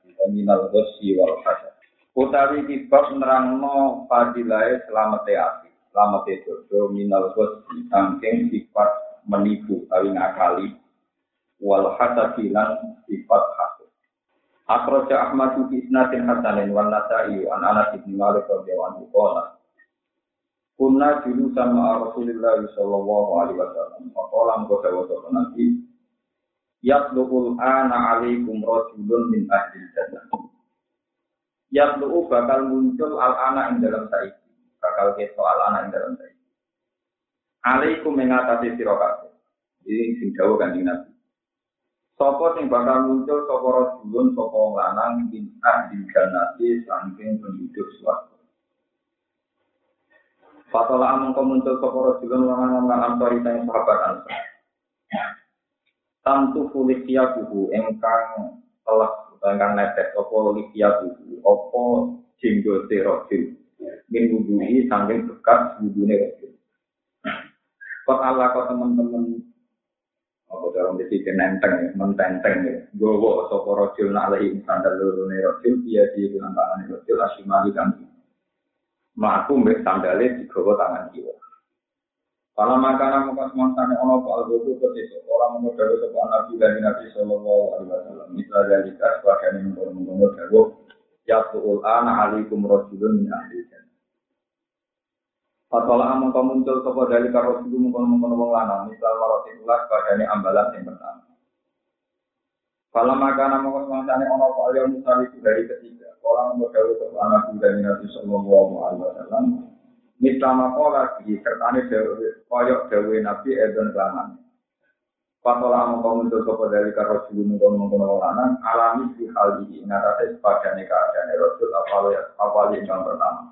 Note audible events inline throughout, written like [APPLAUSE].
wa minal ghassi wal hasad. Utawi kibab nerangno fadilahe selamat ati, selamat dodo minal ghassi saking sifat menipu utawi ngakali wal hasadi lan sifat hasad. Akhraja Ahmad bi isnadin hasanin wal Nasa'i an Anas bin Malik radhiyallahu anhu qala Kunna sama Rasulullah sallallahu alaihi wasallam. Faqala mengko dawuh Nabi Yatlu'ul ana alaikum rajulun min ahli jannah. Yatlu'u bakal muncul al ana ing dalam saiki. Bakal keto al ana ing dalam saiki. Alaikum mengatasi sira kabeh. Ini sing dawuh kanjeng Nabi. Sopo sing bakal muncul sapa rajulun sapa lanang min ahli jannah saking penduduk swarga. Fatola amung muncul sapa rajulun lanang lan teng sahabat ansor. Tantu fulikia buhu engkang telah engkang netes opo likia buhu opo jenggote rojul min wudhuhi saking bekas wudhune rojul. Kok Allah kok teman-teman apa dalam desi nenteng mententeng ya gowo sopo nak lehi sandal lurune rojul dia di bilang tangan rojul asimali kan Maku mbek sandale digawa tangan kiwa. Kalau makanan muka semangatnya ono pak algojo persis orang mau dawo sebuah nabi dari nabi sallallahu alaihi wasallam. Misal dari kas sebagian yang mengkono ya tuul ana alaikum rasulun min ahli. Fatola amang kau muncul sopo dari karo dulu mengkono mengkono wong lanang. Misal maroti ulas bagian ambalan yang pertama. Kalau makanan muka semangatnya ono pak misal itu dari ketiga. Orang dawo sebuah nabi dari nabi sallallahu alaihi wasallam. Mislama kola di kertane dewe, koyok dewe nabi edon kelaman. Patola mongko muncul sopo dari karo dulu mongko mongko lanang alami di hal ini ngatasi sepadane keadaan rasul apalagi apalagi yang pertama.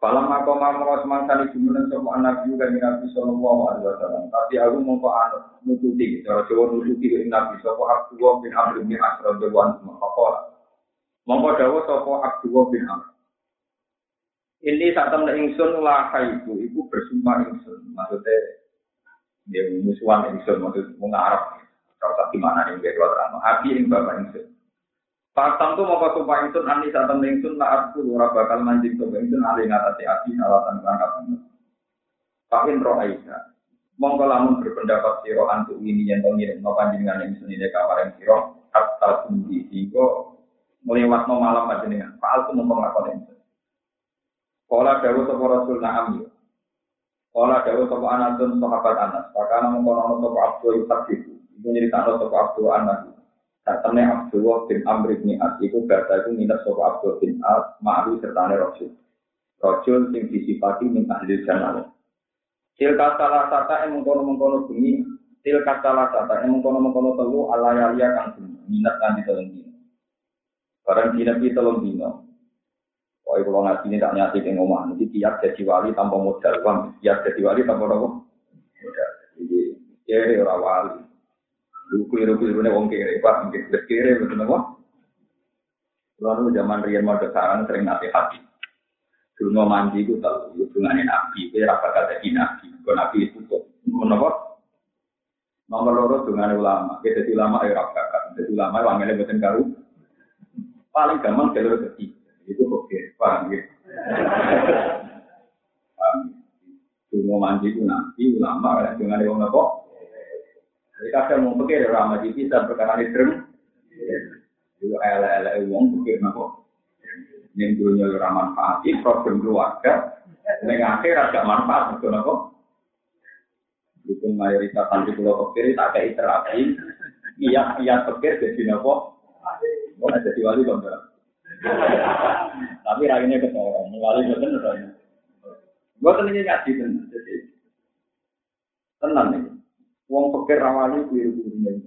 Falam mako mamo semangkani jumunan sopo anak juga di nabi sallallahu alaihi wasallam. Tapi aku mongko anut nututi, cara Jawa nututi nabi sopo Abdullah bin Amr bin Asram dewan mongko. Mongko dawa sopo Abdullah bin Amr. Ini saat temen ingsun laha itu, itu bersumpah ingsun. Maksudnya, dia musuhan ingsun, maksud mengarap. Kalau tak gimana yang dia keluar terang. Abi yang bapak ingsun. Pasang tuh mau sumpah ingsun, ani saat temen ingsun, lah aku ora bakal manjing tuh ingsun, alih ngatasi abi, alatan berangkat. Pakin roh Aisyah. Mongko lamun berpendapat siro antuk ini yang tau ngirim no panjenengan ingsun ini kamar yang siro, kata sendiri, sehingga melewat no malam panjenengan. Pak aku mau ingsun. Kala dawuh sapa Rasul na'am. Kala dawuh sapa Anasun sahabat Anas. Pakana mengkono sapa Abdul Yusuf itu. Itu nyeritakno sapa Abdul Anas. Katene Abdullah bin Amr bin As iku bahasa iku minat sapa Abdul bin As ma'ru sertane Rasul. Rasul sing disifati min ahli jannah. Tilka salah sata yang mengkono-mengkono bunyi. Tilka salah sata yang mengkono-mengkono telu ala yalia kang minat nanti telung dino. Barang dina pi telung dino. Pokoknya kalau ngaji ini tak nyati ke ngomong, nanti tiap jadi wali tanpa modal uang, tiap jadi wali tanpa apa? Modal. Jadi kiri orang wali. Lu keliru nih wong kiri, pak mungkin sudah kiri betul apa? Lalu zaman Rian mau sarang sering nanti hati. Dulu mau mandi itu tahu hubungannya nabi, itu rapat kata nabi, kalau nabi itu kok, kenapa? Nomor loro dengan ulama, kita ulama ya rapat jadi ulama wanginya bukan karu. Paling gampang jalur ketiga itu oke, paham ya? Paham. Cuma mandi itu nanti ulama kan dengan orang apa? Jadi kadang mau pikir orang mandi bisa perkara. Itu ele-ele uang pikir apa? Yang dulunya orang manfaat, problem keluarga, dengan akhir manfaat itu apa? Dukung mayoritas santri pulau pikir tak kayak terapi, iya iya pikir jadi? Mau jadi wali bang Tapi rakyatnya ketawa, mulai gue tenang rakyatnya. Gue tenangnya ngaji tenang, jadi tenang nih. Uang pekir rawan itu ya, gue tenang.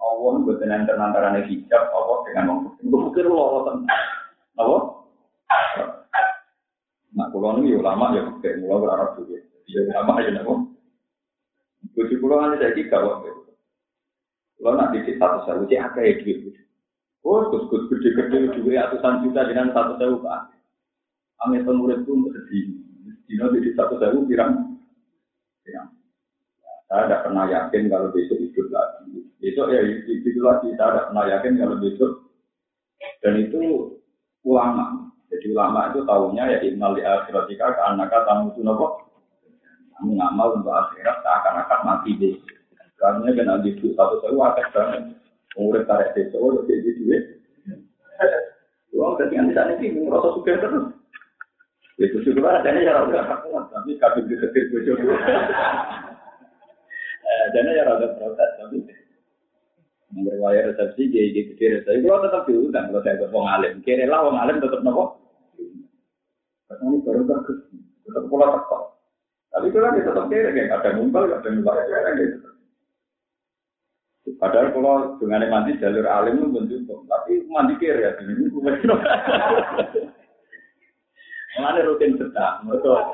Awon boten tenang tenang karena hijab, awon dengan wong pekir. Gue pekir lo, lo tenang. Awon? Nah, kalau ini ulama ya, oke, mulo ora juga. Ya, ulama aja nih, kok. Gue sih pulang aja, saya tiga, kok. Kalau nanti kita bisa uji apa ya. Oh, terus gede-gede duit ratusan juta dengan satu sewu pak. Amin pengurus pun sedih. Dino di satu sewu pirang. Pirang. Saya tidak pernah yakin kalau besok hidup lagi. Besok ya hidup lagi. Saya tidak pernah yakin kalau besok. Dan itu ulama. Jadi ulama itu tahunya ya innal li ka annaka tamutu napa. Kamu ngamal untuk akhirat seakan-akan mati deh. Karena kena gitu satu sewu akeh banget. Umur tarik desa udah jadi duit. Uang ketika di sana ini merasa suka terus. Itu syukur ada ya rada tapi kabin di setir bojo. Dana ya rada protes tapi berwaya resepsi dia di gede resepsi. Kalau tetap diundang kalau saya ke wong alim, kira lah wong alim tetap nopo. Karena ini baru bagus, tetap pola tekok. Tapi itu kan tetap kira kayak ada mumpal, ada mumpal gitu. Padahal kalau dengan mandi jalur alim itu pun cukup, tapi mandi kiri ya, ini [LAUGHS] Mana rutin sedang, betul. [LAUGHS]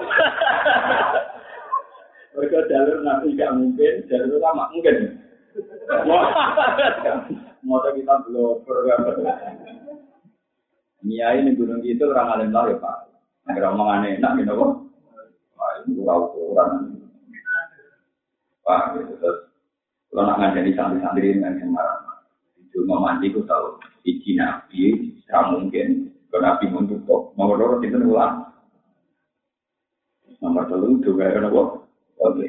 Mereka jalur nabi gak mungkin, jalur lama mungkin. [LAUGHS] Mau kita belum program. Nia ini gunung itu orang alim lah ya pak. Agar omongan enak gitu kok. Wah itu ukuran. Pak gitu terus. Kalau nak ngajari santri-santri dengan marah. Cuma mandi ku tahu. Iji nabi, tidak mungkin. Kalau nabi menutup, nomor dua itu ulang. Nomor telu juga ada nopo. Oke.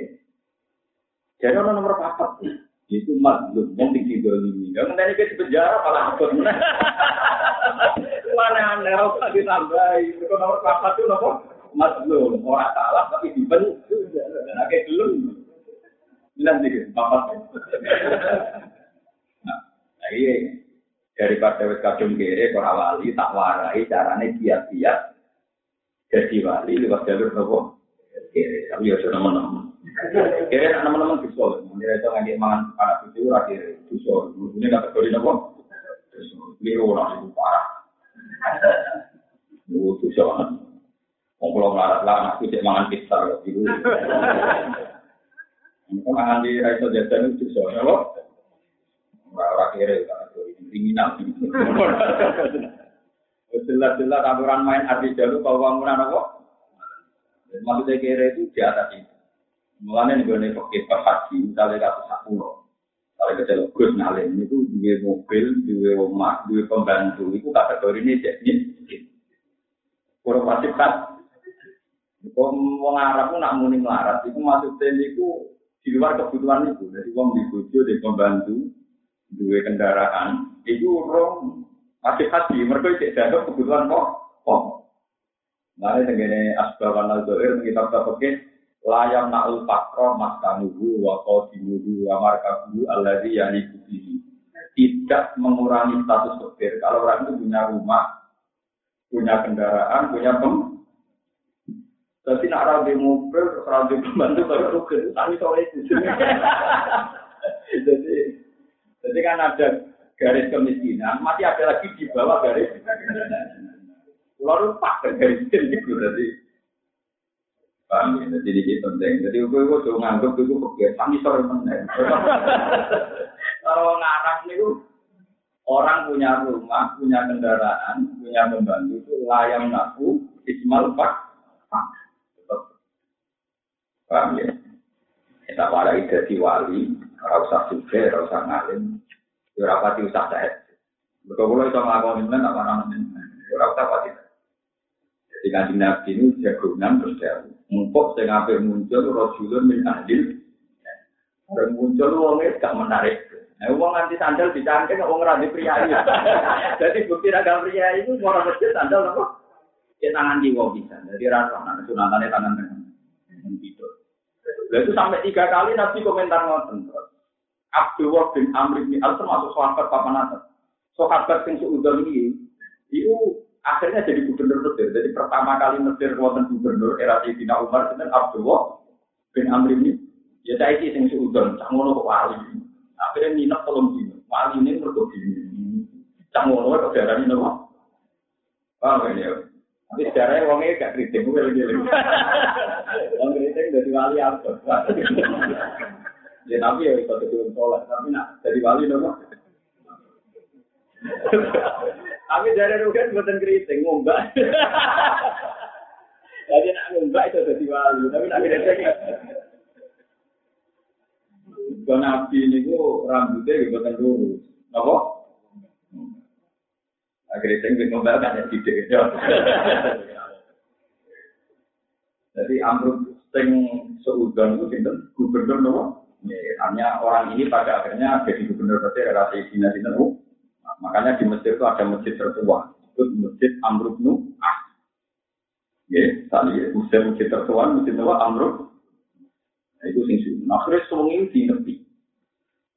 Jadi orang nomor empat itu mazlum yang tinggi ini. Yang nanti ke penjara malah apa? [LAUGHS] Mana aneh harus ditambahi. Itu nomor empat itu nopo. Mazlum orang salah tapi dibenci. Dan akhirnya belum. Bilang sih, bapak. Nah, iya. Daripada wis kadung kere ora wali tak warai carane giat-giat jadi wali lewat jalur nopo kere. Tapi ya sudah menang. Kere anak teman-teman bisa. Mengira itu ngajak mangan anak itu ora kere. Bisa. Ini kategori nopo. Liru orang itu parah. Mau kalau ngelarat lah, anakku cek mangan pizza. Gitu. Kau nganti raiso jajan itu bisa, ya kok? Orang kere, kriminal. [LAUGHS] Jelas-jelas aturan main arti jalur kalau bangunan apa? Maksudnya kere itu di atas itu. Mulanya nih gue pakai haji, misalnya kata satu loh. Kalau kecil gus ngalin itu dua mobil, dua rumah, dua pembantu itu kategori ini jadi kurang pasti kan. Mau Arab pun nak muni melarat, itu maksudnya itu di luar kebutuhan itu. Jadi uang di bojo, di pembantu, dua kendaraan, itu orang masih haji. Mereka tidak ada kebutuhan kok. Kok. Mari dengan asbaban al-zohir, kita pakai layam na'ul fakro maskanuhu wa qadimuhu wa markabuhu alladhi yaliku bihi. Tidak mengurangi status fakir. Kalau orang itu punya rumah, punya kendaraan, punya pem, tapi nak rabi mobil, terus rabi pembantu baru rugi, tapi sore itu. [LAUGHS] jadi, jadi kan ada garis kemiskinan, masih ada lagi di bawah garis. Lalu pak garis itu berarti. Paham ya, jadi ini penting. Jadi gue gue tuh nganggep itu kebir, tapi sore meneng. Kalau ngarang itu orang punya rumah, punya kendaraan, punya pembantu itu layang naku, ismal pak. Paham ya? Kita warai jadi wali, ora usah suge, ora usah ngalim, ora pati usah saya. Betul kalau itu ngelakuin itu apa namanya? Ora usah pati. Jadi kanjeng Nabi ini jagungan terus dia mumpuk saya muncul Rasulun min adil. Dan muncul wongnya gak menarik. Nah, uang nanti sandal dicangkeng, uang ngerti pria [LAUGHS] Jadi bukti raga pria itu orang masjid sandal apa? Ya tangan jiwa bisa. Jadi rasa, nah sunatannya tangan tangan. Tidur. Itu sampai tiga kali Nabi komentar ngoten. Abdullah bin Amr bin Al termasuk sahabat papan atas. Sahabat yang seudon ini, itu akhirnya jadi gubernur Mesir. Jadi pertama kali Mesir wonten gubernur era Sayyidina Umar itu Abdullah bin Amr bin Ya saya ini yang seudon, cak ngono wali. Akhirnya minat tolong dino. Wali ini mergo dino. Cang ngono kok darani nopo? Paham ya? Tapi sejarahnya wongnya gak kritik, gue lagi. [LAUGHS] Wong kritik dari wali apa? Ya tapi ya bisa jadi sholat, tapi nak jadi wali nopo. Tapi dari rugen buatan kritik, ngombak. Jadi nak ngombak itu jadi wali, tapi nak kritik. Kalau nabi ini rambutnya buatan lurus. Apa? Akhirnya saya ingin ngombal kan ya tidak. Jadi Amrul sing seudon itu sinten gubernur nopo. hanya orang ini pada akhirnya jadi gubernur berarti relasi Cina sinten Makanya di Mesir itu ada masjid tertua. Itu masjid Amrul nu Ah. Ya, tadi masjid masjid tertua, masjid tua Amrul. Nah, itu sing sunnah. Nah, akhirnya semuanya di nepi.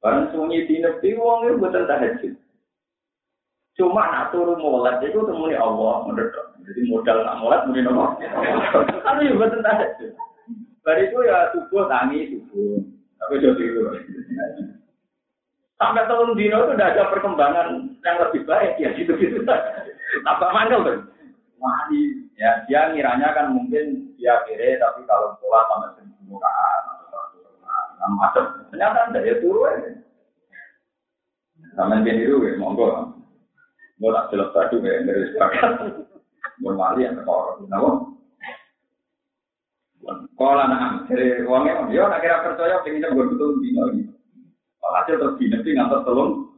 Barang semuanya di nepi, uangnya buatan tahajud. Cuma nak turu molat itu temui Allah menurut. Jadi modal nak molat muni nopo. Kan ya betul tadi. Dari itu ya subuh tangi subuh. Tapi jadi itu. Sampai tahun dino itu udah ada perkembangan yang lebih baik ya gitu-gitu. Tambah mangkel tuh. Wali ya dia ngiranya kan mungkin dia kira tapi kalau sholat sama seribu mukaan atau macam ternyata tidak ya turu aja. Sama dia itu ya monggo. Mau tak jelas tadi kayak dari sepakat. Mau mali yang tekor. Kenapa? Kalau anak dari uangnya, dia nak kira percaya pengennya gue betul bina gitu. Hasil terus dinasti ngantar telung.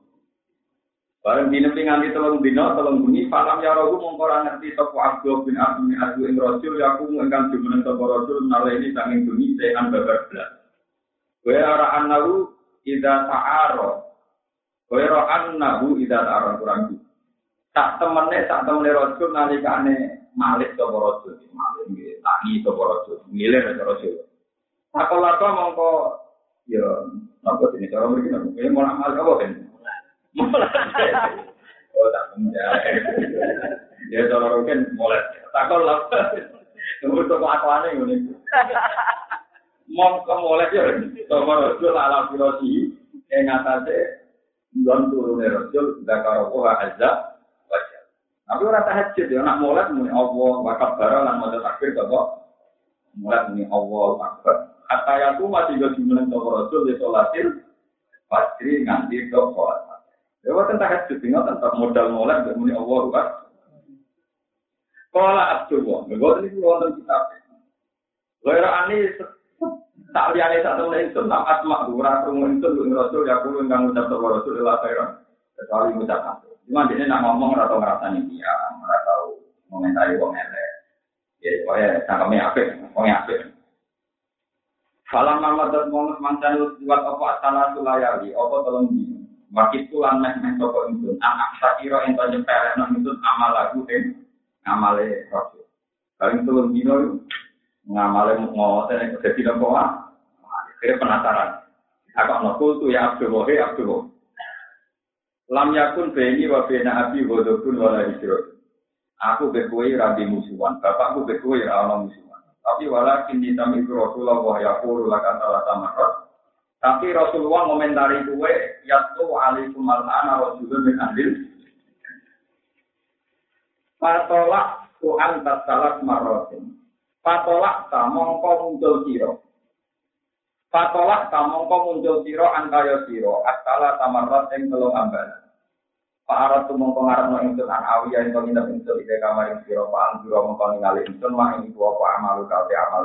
Bareng dinasti nganti telung dino, telung bunyi. Falam ya rohu mongkora ngerti toko abdu bin abdu bin abdu ing rosul. Ya aku engkang jumeneng toko rosul. Nala ini sanging bunyi sehan babar belas. Gue araan nahu ida ta'aro. Gue araan nahu ida ta'aro kurang gitu tak temennya tak temennya rojul nalikane malik rojul malik tangi sapa rojul ngilir sapa rojul aku lako mongko ya napa ini cara mriki napa? Ini mau amal apa kan oh tak ya cara roken mulai lah. Tunggu tuh kelakuannya ini. Mongko mulai ya, sapa rojul ala filosi yang atasnya Don turunnya rojul, Zakarokoha azza, tapi orang tahajud ya, nak mulai muni Allah, wakaf barang lan mau takbir kok. Mulai muni Allah, akbar. Kata yang tuh masih gak jumlah toko rasul di sholatil, pasti nganti ke sholat. Ya, waktu tahajud tinggal tentang modal mulai gak muni Allah, kan. Kala Abdullah, gue ini wonten kitab. Lera ani tak liane tak temen itu tak asma ora krungu itu rasul ya kulo ingkang ngucap sapa rasul la khairan kecuali ngucap Cuma dia nak ngomong atau ngerasani dia, nggak tahu komentari wong elek. Ya, pokoknya cangkemnya apa, pokoknya apa. Falam nama dan mongus mantan buat apa tanah sulayali, apa tolong di Wakit tulan meh meh toko itu, anak sakiro tanya peres nang itu amal lagu em, ngamale rasul. Paling tolong dino ngamale ngoten yang jadi nopo ah, kira penasaran. Agak nokul tuh ya Abdul Wahid Abdul Wahid. Lam yakun beni wa bena abi wadokun wala hijrot. Aku bekui rabi musuhan, bapakku bekui ala musuhan. Tapi walakin ditami Rasulullah wa yakuru lakan salah samarot. Tapi Rasulullah ngomentari kue, yaitu alaikum al-ana Rasulullah bin Adil. Patolak Tuhan tasalat marotin. Patolak ta mongko muncul siro. Patolak ta mongko muncul siro angkaya siro. Asala tamarrat yang telung ambalan. Pak Arab tu mongko ngarepno ingsun an awiya ing nginep ingsun ide kamar ing sira Pak Anjura mongko ningali ingsun mah ing tuwa apa amalu kafe amal.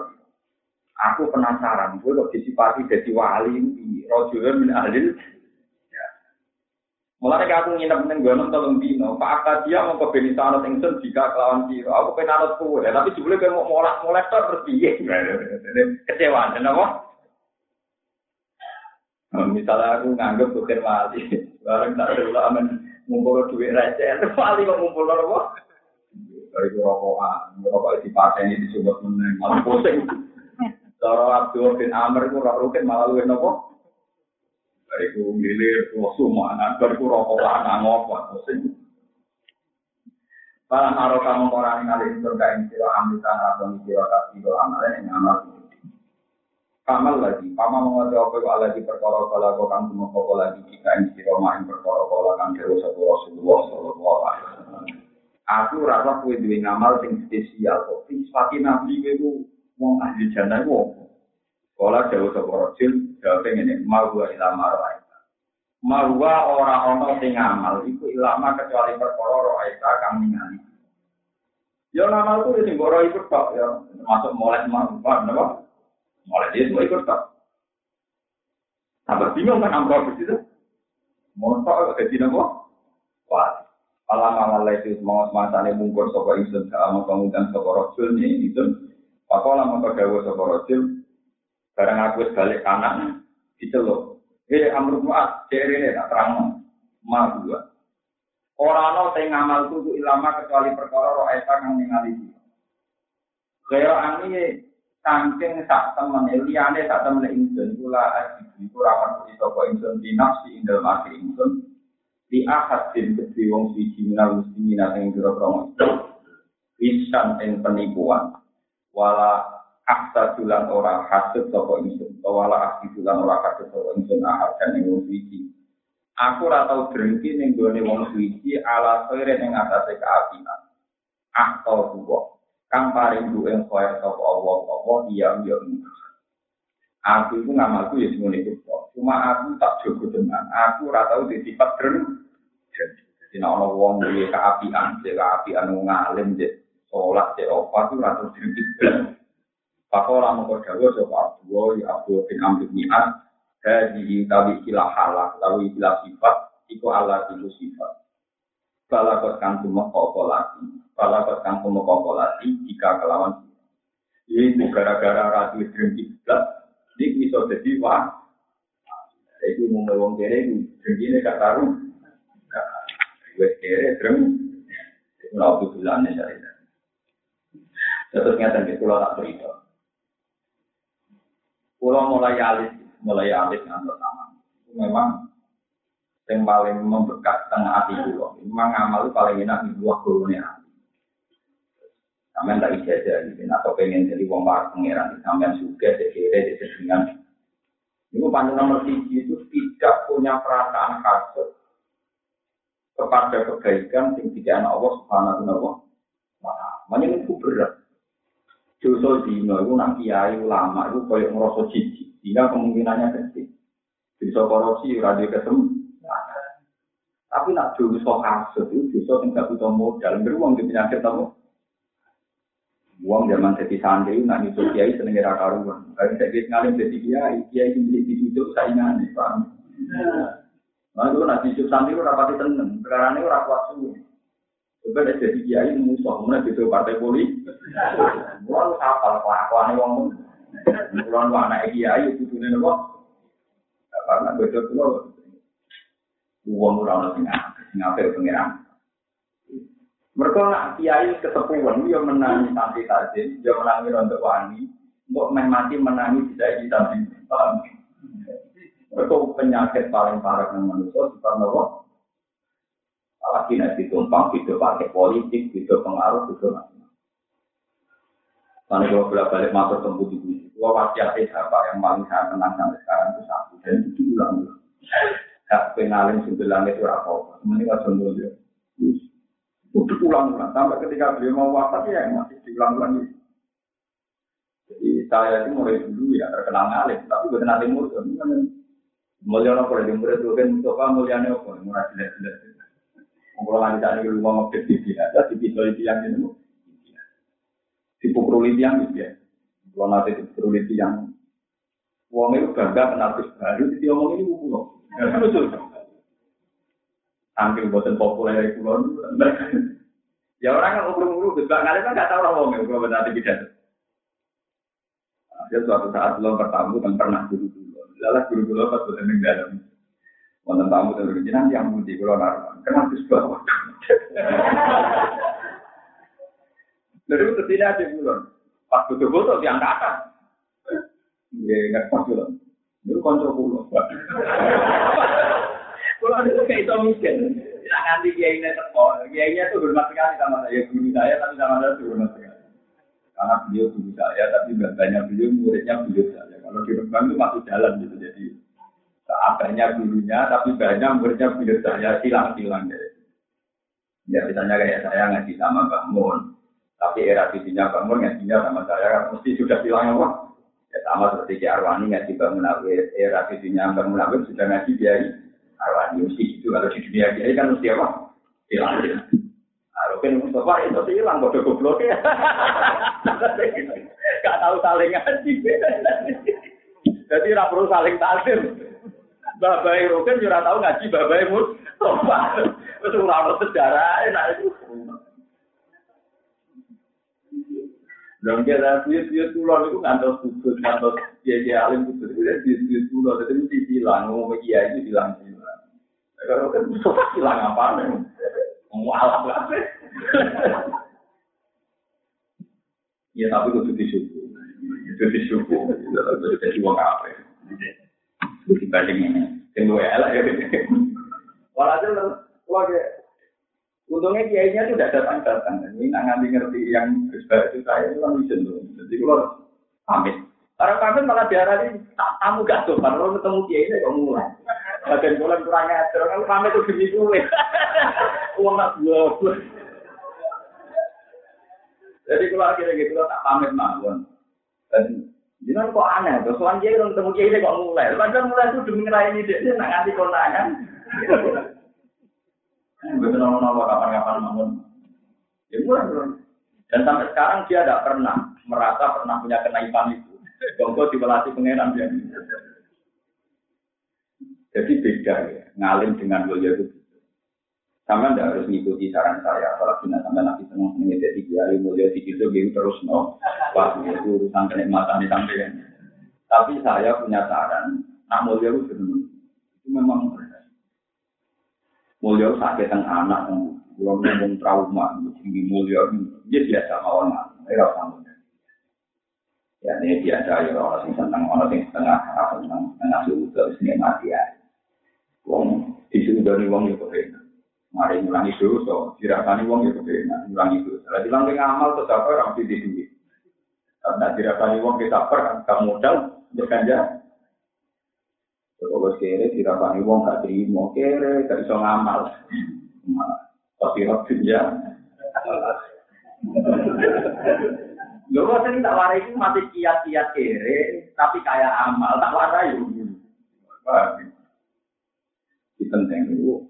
Aku penasaran, gue kok disipati jadi wali di rojul min ahlil. Mulai aku nginep neng gunung tolong dino, Pak Akadia mau ke Benisanot ingsun jika kelawan siro. Aku pengen anut kue, tapi sebelumnya kayak mau molak molek terus piye? [LAUGHS] Kecewa, kenapa? Misalnya aku nganggep bukan wali, bareng tak ada aman ngumpul duit receh, paling kok ngumpul apa? Dari rokokan, rokok di partai ini disebut meneng, malah pusing. Cara Abdul bin Amr itu rok rukin malah luwih nopo? Dari ku milir, ku mana, dari ku rokokan, ngapa, pusing. Para naro kamu orang yang itu gak ini siro amitan atau siro kasih amal yang amal Kamal lagi, pama mengerti apa itu lagi perkara kala kau kang kau lagi jika ini siro main perkara kala kang dewa satu Rasulullah Sallallahu Alaihi Wasallam. Aku rasa kue duwe ngamal sing spesial kok. Sifati nabi itu wong ahli jannah wong. Kala dewa satu Rasul, jawab ini mau gua ilama roh Marwa ora ana sing ngamal iku ilama kecuali perkara roh aita kang ningali. Ya ngamal ku sing ora ikut tok ya, termasuk mulai marwa, napa? Mulai dia semua ikut tak. Tambah bingung kan amro begitu. Montok sini kok. Wah, alam amal itu semangat masane mungkur sapa ingsun sama kemudian sapa rajul ni itu. Pakola maka dawa sapa rajul barang aku balik kanan diceluk. Eh amru muat cerene tak terang ma dua. Ora ana sing ngamal kudu ilama kecuali perkara roh eta kang ningali. Kaya ani saking sak temen liyane sak temen ingsun kula aji iku rawan kuwi sapa ingsun di nafsi indal mati ingsun. Di ahad din kedhi wong siji minal muslimin ing kira-kira pisan ing penipuan. Wala aksa julan ora hasud sapa ingsun wala aksi julan ora hasud sapa ingsun ahad dan ing wong siji. Aku ora tau drengki ning gone wong siji ala sore ning atase kaapian akto buwo kang paring duwe kowe sapa Allah apa iya yo Aku itu ngamalku ya semuanya itu Cuma aku tak jogo dengan aku rata di sifat dren. Jadi nak ono wong duwe keapian, dia keapian ngalim, dia sholat, dia opat itu rata dren. Pakola mengkau dawa sapa Abdullah ya Abdul bin Amr bin As Hadi tawi ikilah halak, tawi ikilah sifat, iku Allah itu sifat. Balakot kang tumekoko lagi, tumekoko lagi jika kelawan ini gara-gara ratu drengki belas, ini bisa jadi wah. Itu mau ngomong kere, drengki ini gak taruh. Gue kere dreng, itu lalu bulannya cari. Terus nyata gitu, kalau tak cerita. Kalau mulai alis, mulai alis ngantor sama. Memang yang paling membekas tengah hati kulo. Memang amal paling enak di buah kurunnya hati. Sampai tak ijazah gitu, atau pengen jadi wong war pangeran, sampai suka sekira di dengan ini panjang nomor tiga itu tidak punya perasaan kasut kepada kebaikan yang tidak anak Allah subhanahu wa ta'ala. itu berat. Dosa dino itu nak kiai ulama itu kayak ngerasa jijik, sehingga kemungkinannya kecil. Bisa korupsi, radio ketemu, tapi nak dosa kasut itu yang gak butuh modal. Beruang di penyakit apa? Uang zaman jadi santri, nak nyusul kiai seneng era karuan. Kalau saya bisa ngalim jadi kiai, kiai ini di situ saingan, paham? Nah itu nak nyusul santri itu rapati tenang. Sekarang ini orang kuat semua. Ada jadi kiai musuh, mana gitu partai politik. Mulai kapal kelakuan uang pun. Mulai anak kiai itu tuh nih Karena beda tuh Uang ora ono sing sing apik pengiran. Mereka nak kiai ketepuan, dia menangi santri tajin, dia menangi untuk wani, untuk main mati menangi tidak di samping. Mereka penyakit paling parah yang manusia, apa? Apalagi nanti tumpang, hidup pakai politik, hidup pengaruh, hidup macam Karena kalau bolak balik masuk tempat di sini, gua pasti ada yang paling saya tenang sampai sekarang itu satu dan itu ulang-ulang. Gak pengalim sembilan itu apa? Mending nggak sembuh dia. Untuk ulang-ulang sampai ketika beliau mau wafat ya masih diulang-ulang. Jadi saya itu mulai dulu ya terkenal ngalim, tapi bukan nanti murid. Mulia nopo lagi murid itu kan coba mulia nopo mulai jelas-jelas. Kalau lagi tadi lu mau ngepet di ada di pisau itu yang ini. Dipukul yang gitu ya. Kalau nanti dipukul yang Uang itu bangga kenal baru, jadi omong ini Saking buatan populer itu Ya orang kan ngobrol-ngobrol, sebab kalian kan nggak tahu lah ngomong, kalau benar tidak. Dia suatu saat belum bertamu dan pernah dulu dulu. Lalu guru dulu pas buatan yang dalam. Wonten tamu dan begini nanti yang mudi kalau naruh, kenapa di sebelah Dari itu tidak ada bulan. Pas butuh butuh diangkatkan. Ya, nggak pas bulan. Itu konco kulo. Kulo itu kayak itu miskin. Ya, nanti ini teko. Kiai itu hormat sekali sama saya. Guru saya tapi sama saya hormat sekali. Karena beliau guru saya, tapi banyak beliau muridnya beliau saya. Kalau di Rembang itu masih jalan gitu, jadi banyak gurunya, tapi banyak muridnya beliau saya silang-silang deh. Ya misalnya kayak saya ngaji sama Bang Mun, tapi era visinya Bang Mun ngajinya sama saya mesti sudah bilang apa? Ya sama seperti Ki Arwani ngaji Bang Munawir, era visinya Bang Munawir sudah ngaji dia Arwani mesti itu kalau di dunia dia kan mesti apa? Hilang. Kalau kan Mustafa itu hilang bodoh goblok ya. [LAUGHS] Gak tahu saling ngaji. Jadi tidak perlu saling takdir. Babai Roken juga tahu ngaji Babai Mustafa. Terus orang sejarah enak itu. Dan kita bius-bius pulau itu ngantos kudus, ngantos dia alim kudus itu dia bius-bius pulau. Jadi mesti bilang, ngomong bilang. Kalau kan bilang apa nih? Mualaf lah. Ya tapi itu disyukur. Itu disyukur. Jadi uang apa? Itu dibanding ini. Elak ya. Walhasil keluarga Untungnya kiainya itu tidak datang-datang. Ini nggak ngerti ngerti yang berbeda itu saya itu kan tuh. Jadi kalau pamit. Orang pamit malah diarah ini tamu gak tuh. Kalau ketemu kiai ini kok mulai. Bagian bulan kurang ajar. Kalau pamit itu demi gue. [LAUGHS] Uang nggak gue. Jadi kalau akhirnya gitu tak pamit mawon. Dan Jangan kok aneh, terus soal dia ketemu kiai ini kok mulai. Padahal mulai itu demi ngelain ide dia nak nganti konangan. [LAUGHS] Betul nama kapan-kapan namun ya Dan sampai sekarang dia tidak pernah merasa pernah punya kenaikan itu. Bongko dibelatih pengenan dia. Jadi beda ya, ngalim dengan mulia itu. Sama tidak harus mengikuti saran saya, apalagi nanti sampai nanti senang senang jadi kiai mulia di situ gitu terus no, wah itu urusan kenikmatan di. Tapi saya punya saran, nak mulia itu itu memang mulia sakit yang anak yang belum ngomong trauma tinggi mulia dia biasa mawon. Mereka sama ya ini biasa ya orang yang senang orang yang setengah apa senang setengah suhu terus ini mati ya. Wong disuruh dari wong itu kebenar mari ngulangi dosa dirasani wong itu kebenar ngulangi dosa. Lagi langkah ngamal tetap orang di duit. Karena dirasani wong kita per kan modal berkanja Kalau kere dirapani wong gak terima kere gak bisa ngamal. Tapi waktu ya. Lho kok tak warai itu masih kiat-kiat kere tapi kayak amal tak warai yo. Di penting itu.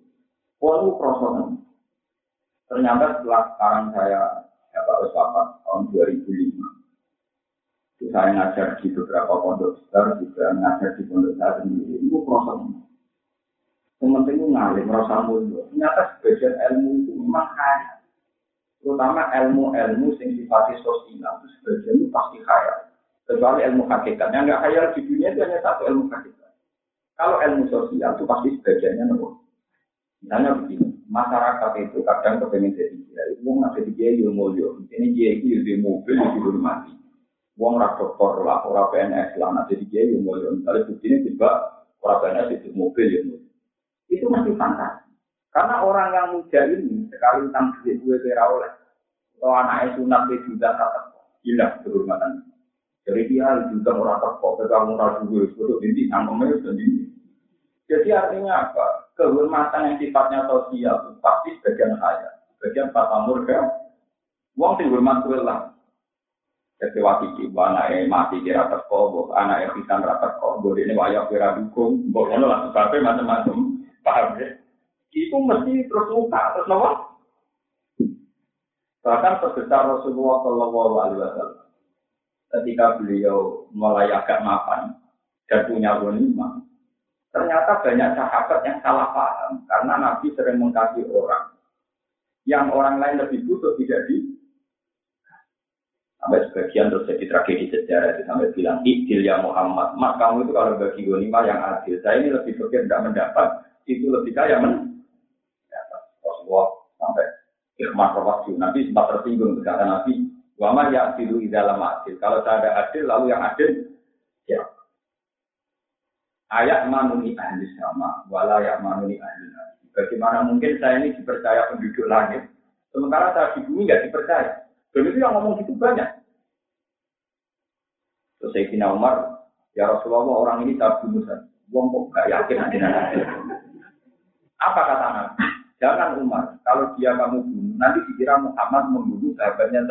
Walau proses Ternyata setelah sekarang saya ya Pak Wafat tahun 2005 saya ngajar di beberapa pondok besar, juga ngajar di pondok saya sendiri. Itu proses. Yang penting itu ngalir, merasa mulia. Ternyata sebagian ilmu itu memang kaya. Terutama ilmu-ilmu yang sifatnya sosial itu sebagian itu pasti kaya. Kecuali ilmu hakikat. Yang nggak kaya di dunia itu hanya satu ilmu hakikat. Kalau ilmu sosial itu pasti sebagiannya nomor. Misalnya begini, masyarakat itu kadang kepengen jadi dia. Itu mau jadi dia ilmu mulia. Ini dia itu di mobil, di rumah Wong ra dokter lah, ora PNS lah, nah jadi dia yang mulia. Misalnya begini juga ora PNS itu mobil mulia. Itu masih fantasi. Karena orang yang muda ini sekali tentang duit gue kira oleh. Kalau anaknya sunat dia juga kata hilang kehormatan. Jadi dia juga orang teko, pegang moral juga, sebetulnya ini nangkemnya sudah ini. Jadi artinya apa? Kehormatan yang sifatnya sosial pasti sebagian saya, bagian Pak Murga. Wong sing hormat gue lah, kecewa kiki, anak yang mati kira teko, anak yang pisan rata teko, ini wayak kira dukung, ngono lah sebabnya macam-macam, paham ya? Itu mesti terus luka, terus nopo? Bahkan sebesar Rasulullah Shallallahu Alaihi Wasallam, ketika beliau mulai agak mapan dan punya wanita, ternyata banyak sahabat yang salah paham karena Nabi sering mengkasih orang yang orang lain lebih butuh tidak di Sampai sebagian terus jadi tragedi sejarah itu sampai bilang, Idil ya Muhammad, mak kamu itu kalau bagi gonima yang adil, saya ini lebih berpikir tidak mendapat, itu lebih kaya men. Rasulullah sampai ikhmat waktu Nabi sempat tersinggung berkata Nabi, Wama ya adilu dalam adil. Kalau saya ada adil, lalu yang adil, ya. Ayat manuni ahli sama, wala ya manuni ahli Bagaimana mungkin saya ini dipercaya penduduk langit, sementara saya di bumi nggak dipercaya. Dan itu yang ngomong gitu banyak. Terus Sayyidina Umar, ya Rasulullah orang ini tak bunuh saja. Wong kok gak yakin nanti. Apa kata Nabi? Jangan Umar, kalau dia kamu bunuh, nanti dikira Muhammad membunuh sahabatnya.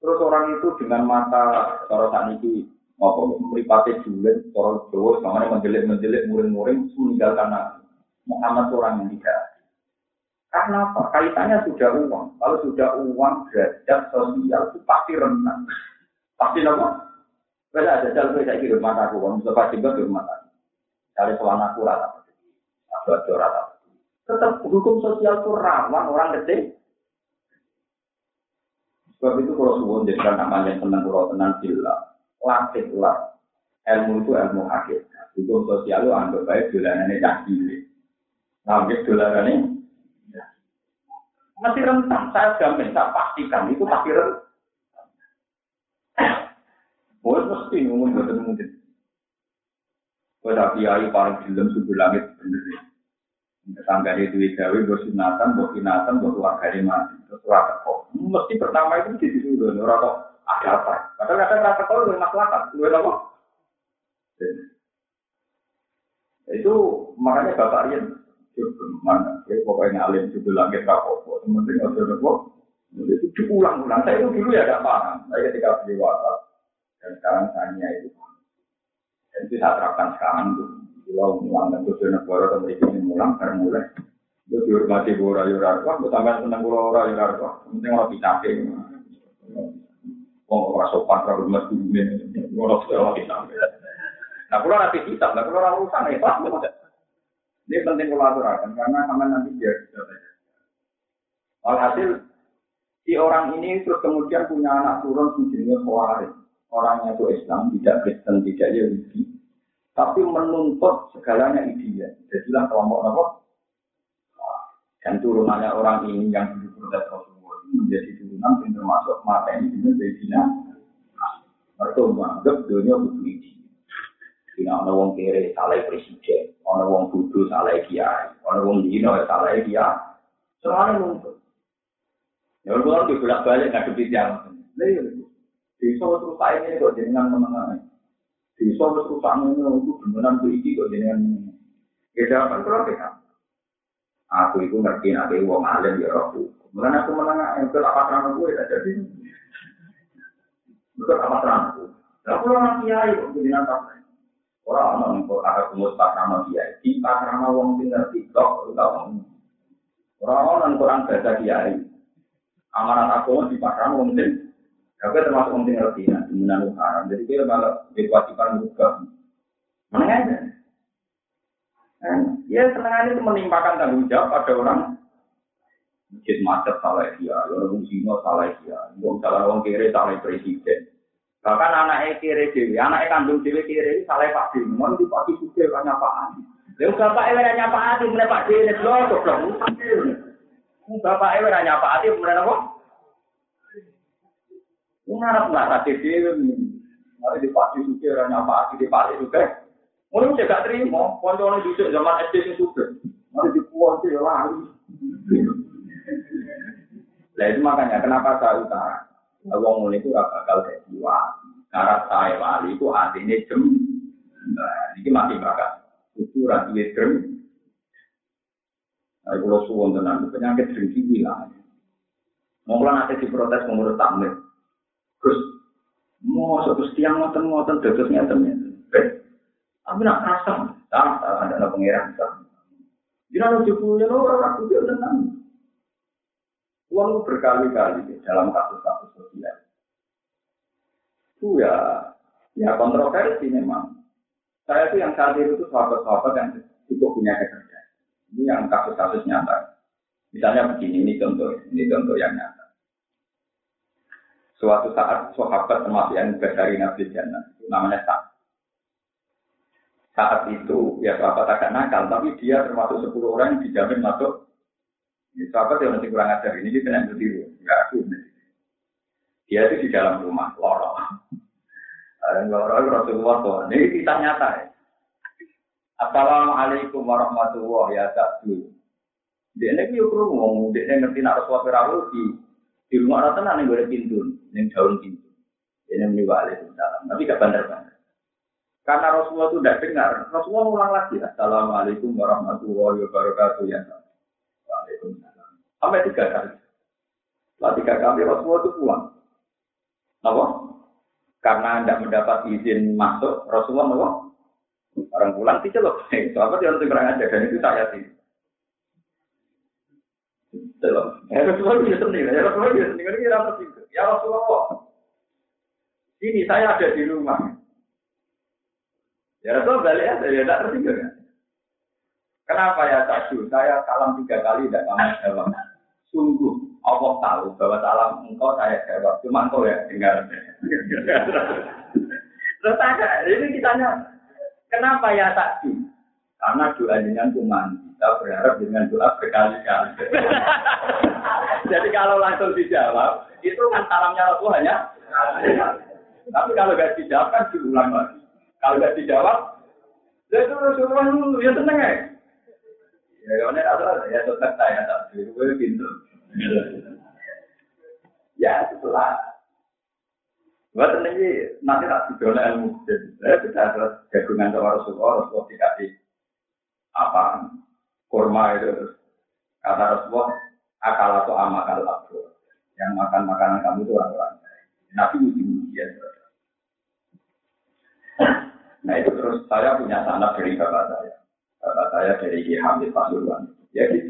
Terus orang itu dengan mata sorotan itu apa meripati julen, sorot Jawa, sama menjelit-menjelit, muring-muring, meninggalkan Nabi. Muhammad orang yang tidak. Karena apa? Kaitannya sudah uang. Kalau sudah uang, derajat sosial itu pasti rentan. Pasti apa? Beda ada jalan saya kira rumah aku, kalau misalnya juga di rumah aku. Dari selang aku rata. Aku rata. Tetap hukum sosial itu rawan orang gede. Sebab itu kalau suwon jadikan namanya tenang kalau tenang gila. Latih lah. Ilmu itu ilmu hakikat. Hukum sosial itu anggap baik dolanannya cah cilik. Ngambil dolanannya masih rentan. Saya jamin, saya pastikan itu pasti rentan. Boleh mesti ngomong betul mungkin. Pada kiai paling film subuh langit bener. Tangga itu gawe bos sunatan, bos sunatan, bos keluarga mati. Terus rata kok. Mesti pertama itu di situ dulu. Orang kok ada apa? Kadang-kadang rata kok lu masyarakat. Lu apa? Itu makanya Bapak Rian mana? Ya, pokoknya alim subuh langit rapopo. Sementing ada kok. Itu diulang-ulang. Saya itu dulu ya gak paham. Saya ketika beli WhatsApp dan sekarang saya itu. Dan itu saya terapkan sekarang tuh. Kalau mulang dan tujuh negara atau mereka ini mulang, karena mulai. Itu dihormati bora yurar. Wah, gue tambah seneng bora ora yurar. Wah, penting orang bisa Wong ora sopan karo rumah dunia. Ora ora kita. Nah, kalau nanti kita, nah kalau orang urusan ya, pas Ini penting kolaborasi karena sama nanti dia sudah belajar. Alhasil si orang ini terus kemudian punya anak turun menjadi khawarij. Orangnya itu Islam, tidak Kristen, tidak Yahudi tapi menuntut segalanya ideal. Jadilah kelompok apa? Dan turunannya orang ini yang dulu protes Rasulullah menjadi turunan yang termasuk mata ini dengan Sayyidina Mereka menganggap dunia butuh ideal. Tidak ada wong kere salah presiden, ada wong bodoh salah kiai, ada wong dino salah kiai. Soalnya nuntut. Ya kalau dibolak balik nggak kepikiran. Lalu, bisa terus saya ini kok dengan menengah. Bisa terus rusak ini, itu beneran berisi kok dengan Ya jawaban kalau kita. Aku itu ngerti nanti wong alim ya rohku. Mulai aku menengah, yang apa terang gue tidak jadi. Betul apa terang aku. Aku orang kiai kok dengan apa? Orang orang yang ada kumus pak nama kiai, di pak nama wong tinggal tiktok, tahu Orang orang kurang baca kiai. Amanat aku di pak nama wong tinggal tapi termasuk penting ngerti nah, menanggung haram. Jadi dia malah kewajiban juga. Mana aja. Kan, ya senangannya itu menimpakan tanggung jawab pada orang Masjid macet salah dia, orang Sino salah dia, orang salah orang kiri salah presiden. Bahkan anaknya kiri dewi, anaknya kandung dewi kiri, salah Pak Dewi, mau di Pak Dewi, kira nyapa Lalu Bapak Ewe nanya Pak Adi, mulai Pak Dewi, lalu Bapak Ewe Bapak Ewe nanya Pak Adi, mulai apa? Ini anak nggak kasih dia, mulai di Pak Dewi, kira nyapa Adi, di Pak Dewi juga. Mulai gak terima, kalau orang zaman SD ini juga. Mulai di Puan, kira lari. Nah itu makanya, kenapa saya utara? Wong mulai itu gak bakal kayak wali. Karena saya wali itu artinya jem. Nah, ini masih bakal. Itu rasanya jem. Nah, kalau suwon tenang, penyakit dengki hilang. Mau nanti diprotes pengurus tamir. Terus mau satu tiang ngoten ngoten dados ngeten Eh, tapi nak rasa, tak ada ada pengiran tak. Jangan cukup ya orang aku dia tenang. Uang berkali-kali dalam kasus-kasus sosial. Itu ya, ya kontroversi memang. Saya itu yang saat itu sahabat-sahabat yang cukup punya kerja. Ini yang kasus-kasus nyata. Misalnya begini, ini contoh, ini contoh yang nyata. Suatu saat sahabat termasuk yang dari Nabi Jannah, namanya Sa'ad. Saat itu, ya sahabat agak nakal, tapi dia termasuk 10 orang yang dijamin masuk. Ya, sahabat yang masih kurang ajar, ini dia kena berdiri, enggak aku. Dia itu di dalam rumah, lorong. Lorong Rasulullah tuh, ini kita nyata ya. Assalamualaikum warahmatullahi wabarakatuh. Dia ini yuk ngomong, dia ngerti nak Rasulullah di di rumah orang tenang nih gue pintu, yang daun pintu. Ini muni waalaikumsalam. Tapi gak benar-benar. Karena Rasulullah itu tidak dengar. Rasulullah ulang lagi. Assalamualaikum warahmatullahi wabarakatuh. Ya. Waalaikumsalam. Sampai tiga kali. Setelah tiga kali Rasulullah itu pulang. Apa? Karena tidak mendapat izin masuk, Rasulullah apa? Orang pulang dicelok. [LAUGHS] Sahabat yang kurang aja dan itu saya sih. Ya Rasulullah bisa sendiri. Ya Rasulullah bisa sendiri. Ya Rasulullah. Ini saya ada di rumah. Ya Rasul balik aja, ya tidak tertinggal. Kenapa ya satu? Saya salam tiga kali tidak kamu jawab. Sungguh Allah tahu bahwa salam engkau saya jawab. Cuma engkau ya tinggal. Terus tanya, ini kitanya, kenapa ya satu? Karena doa dengan cuma kita berharap dengan doa berkali-kali. Jadi kalau langsung dijawab, itu kan salamnya Rasul hanya tapi kalau gak dijawab kan diulang lagi. Kalau gak dijawab, ya itu Rasulullah ya seneng ya. Ya ada, ya tetap saya tak gue pintu. Ya setelah Buat ini nanti tak didola ilmu. Saya bisa terus gabungan sama Rasulullah, Rasulullah dikasih apa kurma itu kata Rasulullah akal atau amakal aku yang makan makanan kamu itu orang-orang Nabi uji-ujian. Nah itu terus saya punya sanak dari bapak saya. Bapak saya dari Ki Hamid Pasuruan. Ya gitu.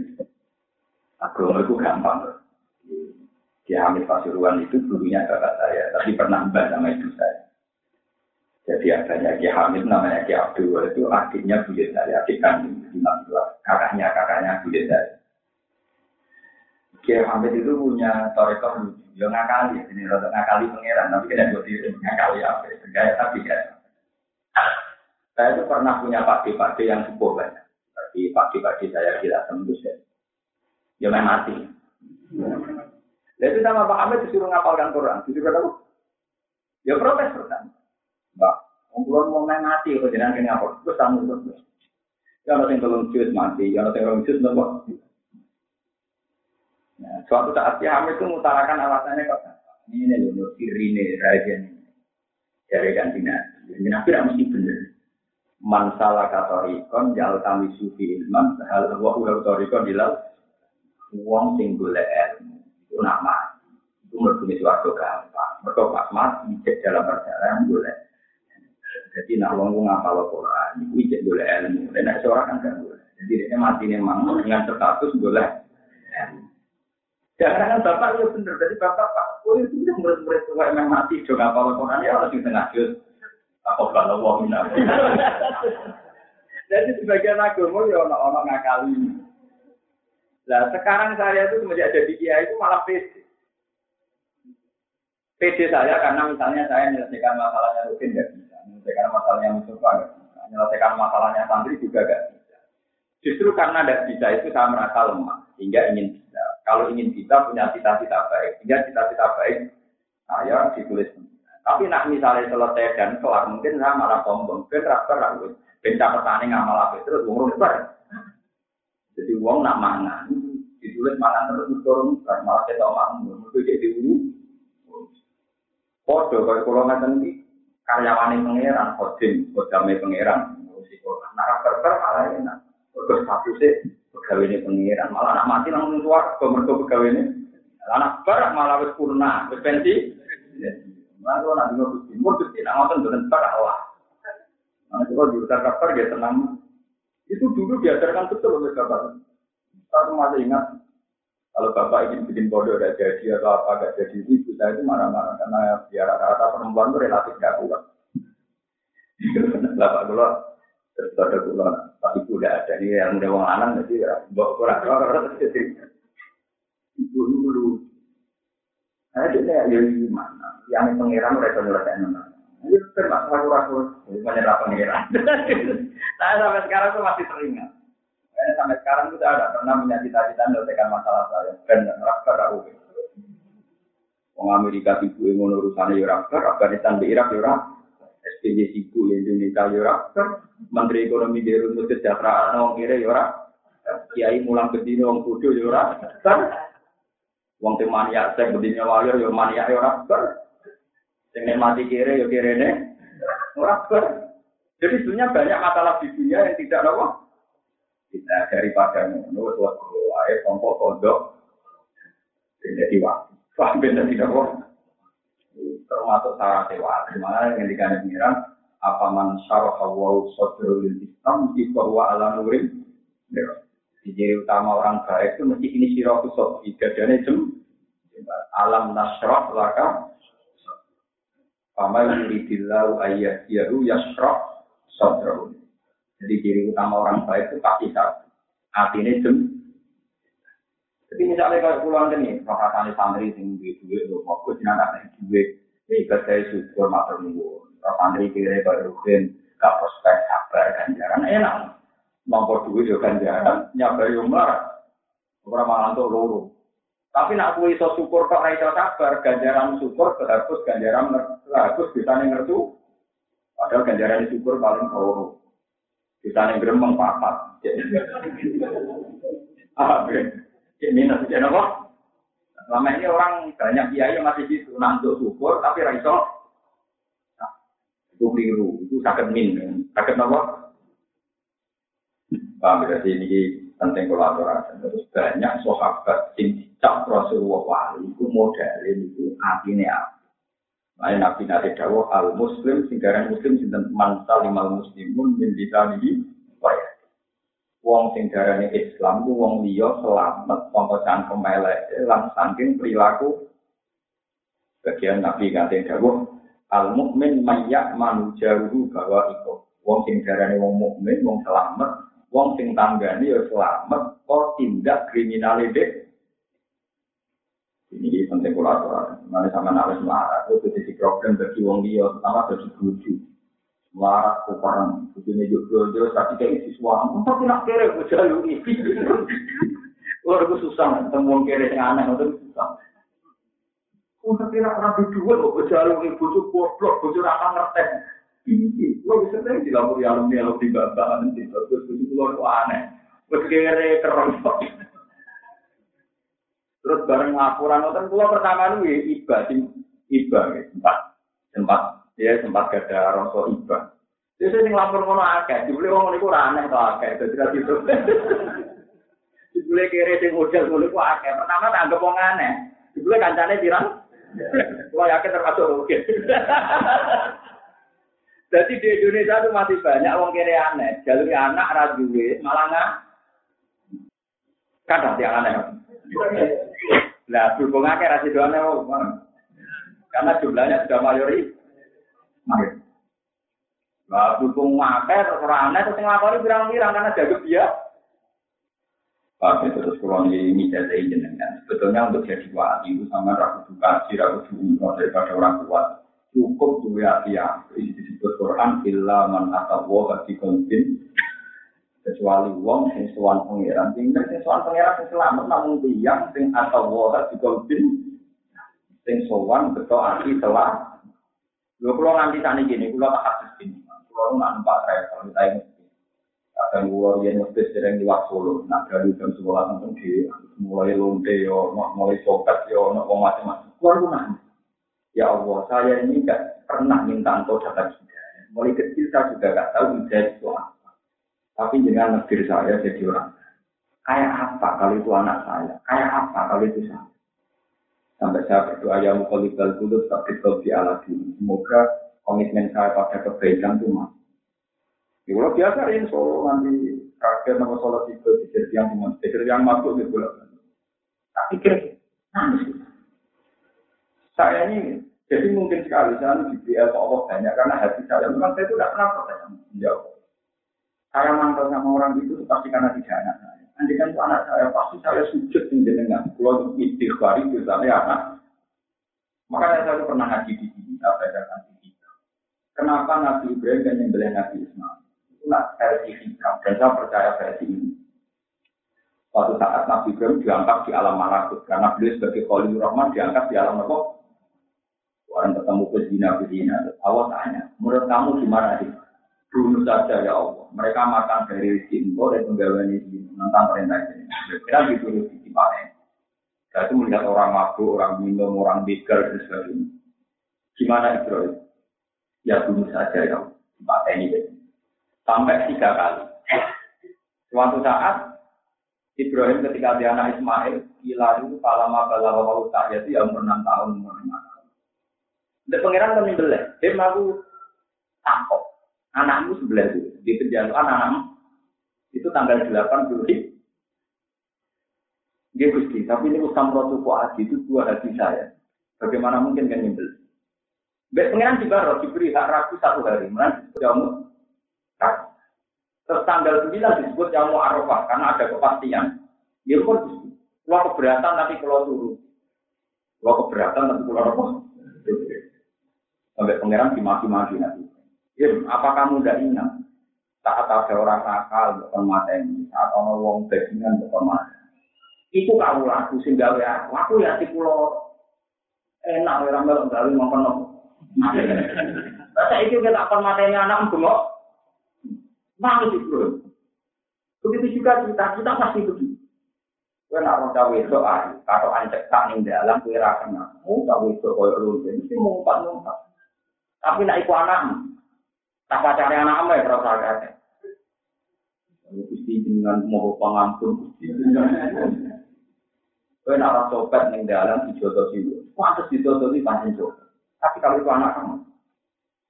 Agama itu gampang. Ki Hamid Pasuruan itu dulunya bapak saya, tapi pernah mbak sama ibu saya. Jadi adanya Ki Hamid namanya Ki Abdul itu akhirnya buyut saya, adik kandung kakaknya kakaknya buyut saya. Ki Hamid itu punya torekor lucu, ya ngakali, ini rada ngakali pangeran, tapi kena jadi ngakali apa, gaya tapi kan. Saya itu pernah punya pakde-pakde yang sepuh banyak. Tapi pakde-pakde saya tidak tembus ya. Ya main mati. Jadi sama Pak Ahmed disuruh ngapalkan Quran. Disuruh apa? Ya protes pertama. Mbak, Ngulon mau main mati, kalau jangan kena apa? Terus tamu terus. Ya ada yang belum jus mati, ya ada yang belum jus nopo. Nah, suatu saat si Hamid itu mengutarakan alasannya kok. Ini loh, kiri ini, raja ini. Dari ganti nabi. Tidak mesti benar man salah katorikon jal kami sufi ilman hal wa ulah torikon dilal wong sing golek ilmu itu nama itu mergumi suatu gampang. Mereka pas mati cek dalam perjalanan boleh jadi nak wong wong ngapal Quran itu cek boleh ilmu. Dan nak seorang kan kan boleh jadi dia mati memang dengan status boleh Jangan-jangan bapak itu benar, jadi bapak pak, oh itu murid-murid tua yang mati, juga ngapal Quran ya harus di tengah jus. Apa kalau [LAUGHS] wong Jadi sebagian agama ya ono-ono ngakali. Nah sekarang saya itu semenjak jadi kiai itu malah pede. Pede saya karena misalnya saya menyelesaikan masalahnya rutin nggak bisa, menyelesaikan masalahnya Mustafa nggak bisa, menyelesaikan masalahnya santri juga nggak bisa. Justru karena tidak bisa itu saya merasa lemah, sehingga ingin bisa. Kalau ingin bisa punya cita-cita baik, sehingga cita-cita baik saya ditulis tapi nak misalnya selesai dan kelar, mungkin saya malah sombong. Mungkin raper aku, ben catatan ngamal apa terus ruper. Jadi uang nak mangan, ditulis mangan terus turun, malah kita mangan, itu jadi ulu. Foto kalau kalau ngatain ini karyawan pangeran, koding, kodame pangeran, ngurusi Quran. Nah raper malah enak. Terus satu sih pegawai ini pangeran, malah nak mati langsung keluar, kemerko pegawai ini. Anak barak malah wis purna, wis pensi. Nah, kalau nanti nggak gusti, mau ngotot dengan Allah. Nah, kalau diutar kabar dia tenang. Itu dulu diajarkan betul oleh bapak. Saya masih ingat kalau bapak ingin bikin bodoh ada jadi atau apa gak jadi itu saya itu marah-marah karena ya rata-rata perempuan itu relatif gak kuat. Bapak dulu terus ada gula, tapi udah ada nih yang udah wong anak jadi ya bawa kurang jadi ibu dulu. Nah, itu ya gimana? yang pengiran mereka nyelesaikan mana. Ini termasuk ragu-ragu, menyerah pengiran. [LAUGHS] Saya sampai sekarang tuh masih teringat. Saya sampai sekarang tuh ada pernah punya cita-cita menyelesaikan masalah saya. Dan rasa ragu. Wong Amerika ibu yang urusannya Irak, Afghanistan di Irak Irak, SPJ Sibu Indonesia Irak, Menteri Ekonomi di Rumah Kesejahteraan Wong Kira Irak, Kiai Mulang Bedino Wong Kudu Irak, Wong Temania Sek Bedino Walir Irak, Sing mati kiri ya ora ber. Jadi sebenarnya banyak masalah di dunia yang tidak apa kita daripada ngono wis wae kelompok pondok jadi waktu. Paham bener tidak kok? Termasuk syarat dewa. Di mana yang dikandung pengiran apa man syarah wa sadrul Islam di bahwa ala nurin. Jadi utama orang baik itu mesti ini sirah kusok. Idadanya jem. Alam nasrah laka. Pamal yuridillahu ayyadiyahu yasrah sadrul. Jadi ciri utama orang baik itu pasti satu. Artinya jem. Jadi misalnya kalau pulang ini, perkataan santri sing duit duit, lo gue jenang ada duit, ini saya syukur matur. Kalau santri kira kalau rugen, gak prospek sabar ganjaran enak. Nomor duit yo ganjaran, nyabar yo marah. Orang malah untuk loro. Tapi nak kue iso syukur kok iso sabar, ganjaran syukur terhapus ganjaran terhapus bisa ngerti. Padahal ganjaran syukur paling loro. Bisa gremeng papat. [LAUGHS] Ah, ini nanti apa? Selama ini orang banyak kiai masih gitu, nantuk syukur tapi raiso. Nah, itu keliru, itu sakit min, sakit apa? Paham berarti ini penting kolaborasi. Terus banyak sahabat sing dicap Rasulullah wali itu model itu artinya apa? Lain Nabi Nabi Dawo al Muslim singgaran Muslim sinten man salimal muslimun min lisanihi wa Wong sing darane Islam ku wong liya selamat saka cangkem elek lan saking perilaku bagian Nabi kate dawuh al mukmin mayyak manu jauhu bahwa iku wong sing darane wong mukmin wong selamat wong sing tanggani ya selamat kok tindak kriminalide ini di penting pola mana sama nabi semarang itu jadi problem bagi wong liya, sama bagi guru marah kepada itu nih juga juga tapi kayak siswa, suami. Empat tidak kere gue jalur ini luar susah. Temu wong kere yang aneh itu susah. Kau tidak pernah berdua, kok berjalan ini bujuk goblok, bujuk rakan ngerti. Ini, gua bisa tahu di lampu alumni alumni bapak, nanti terus keluar kok aneh. Bujuk kere Terus bareng laporan nonton pulau pertama itu ya iba, iba ya, sempat sempat ya sempat gada rasa iba. Jadi saya lapor ngono akeh, dibeli wong niku ora aneh to akeh, dadi ra gitu. [LAUGHS] Dibeli kere sing model ngono ku akeh. Pertama tak anggap wong aneh. Dibeli kancane pirang? [LAUGHS] Wah yakin termasuk oke. [LAUGHS] Jadi di Indonesia itu masih banyak wong kere aneh. Jalur anak ra malah nggak. Kadang yang aneh. Nah, berhubung akeh rasi doane karena jumlahnya sudah mayori. Mayori. Nah, berhubung akeh ora aneh terus nglakoni pirang-pirang karena jago dia. Itu terus kurang ini jadi jenengan. Sebetulnya untuk jadi wali itu sama ragu dukasi, ragu daripada orang kuat. Cukup dua hati yang disebut Quran illa man atawa hati kontin. Kecuali wong sing sowan pangeran. Pinter sing sowan pangeran sing selamat namun tiyang sing wae juga bin sing sowan beto ati telah lho kula nganti sani gini kula tak hadis gini kula nak numpak travel kita ini kadang kula yen mesti sering di Solo nak dari jam sekolah nonton di mulai lonte yo mulai sokat yo ono macam-macam. Kula ya Allah saya ini enggak pernah minta engkau dapat hidayah mulai kecil saya juga enggak tahu hidayah itu apa tapi jangan negeri saya jadi orang. Kayak apa kalau itu anak saya? Kayak apa kalau itu saya? Sampai saya berdoa ya mukolibal kudus tapi di ala Semoga komitmen saya pada kebaikan itu mas. Ya kalau biasa ini solo nanti kaget nama solo itu di yang cuma pikir yang masuk di bulan. Tak pikir nangis. Saya ini jadi mungkin sekali saya di BL Allah banyak karena hati saya memang saya itu tidak pernah percaya. Jawab. Saya mantel sama orang itu pasti karena tidak anak saya. Nanti kan anak saya, pasti saya sujud di jenengan. Kalau istighfar itu saya anak. Makanya saya pernah ngaji di sini, belajar ngaji di Kenapa Nabi Ibrahim dan yang Nabi Ismail? Itu versi hikam, dan saya percaya versi ini. Suatu saat Nabi Ibrahim diangkat di alam malakut, karena beliau sebagai Khalil Rahman diangkat di alam apa? Orang ketemu ke Zina Allah tanya, menurut kamu gimana sih? Bunuh saja ya Allah. Mereka makan dari rezeki engkau dan penggawaannya di tentang perintah ini. Kita disuruh gitu, di Cipane. Saya itu melihat orang mabuk, orang minum, orang bigger dan sebagainya. Gimana itu Ya bunuh saja ya Allah. Cipane ini. Sampai tiga kali. Suatu saat Ibrahim ketika dia anak Ismail, Ilalu, Palama, Balawa, Utah, yaitu yang umur 6 tahun, umur 5 ada pangeran kan nyembelih. Dia mau tampok. Anakmu sebelah itu. Di penjara anakmu. Itu tanggal 8 Juli. Dia Gusti, tapi ini usam rotu Haji itu dua hati saya. Bagaimana mungkin kan nyembelih? Bek pengiran di roh diberi hak ragu satu hari, melan jamu ragu. Terus tanggal 9 disebut jamu arafah karena ada kepastian. Dia pun keluar keberatan nanti kalau turun, Keluar keberatan nanti keluar apa? Sampai pangeran dimaki-maki nanti. Ya, apa kamu tidak ingat? Saat ada orang nakal, bukan mata ini. Saat ada wong bajingan, bukan mata. Itu kamu laku sehingga aku. Aku ya si pulau enak orang melok gawe makan nopo. Saya itu kita akan matanya anak bengok. Nangis itu. Begitu juga kita, kita pasti begitu. Kue nak roda wedok ayu, ancek tak ning dalam kue ra kenal. Mau tak wedok koyo lu, mesti ngumpat ngumpat. Tapi nak iku anak, tak pacare anak ya terus agak. Gusti dengan mau pengampun, Gusti Kue nak rasa copet ning dalam dijodoh sih, pantas dijodoh di pancen copet. Tapi kalau itu anak kamu,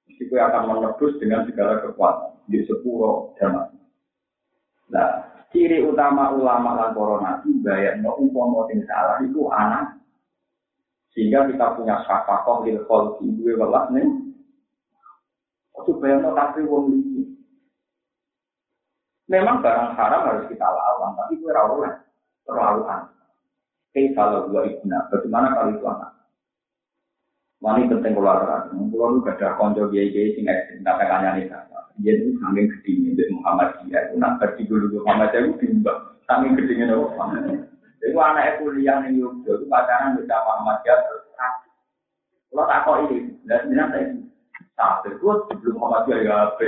mesti kue akan menebus dengan segala kekuatan di sepuro zaman. Nah, ciri utama ulama lan corona itu bayar no umpama sing salah itu anak sehingga kita punya syafakoh lil kholki dua welas nih bayar no kasih wong lagi memang barang haram harus kita lawan tapi gue rawulah terlalu aneh Hei kalau dua ibna, bagaimana kalau itu anak? Wani penting kalau ada, kalau lu gak ada konco biaya biaya sing ekstrim, tak kanya nih Dia itu saking gedingnya dari Muhammadiyah, itu nak berarti dulu Muhammadiyah itu diubah, saking gedingnya dari Muhammadiyah. Itu anak kuliah nih Yogyo, itu pacaran bisa Muhammadiyah terus Kalau tak kok ini, dan sebenarnya saya satu itu sebelum Muhammadiyah ya apa?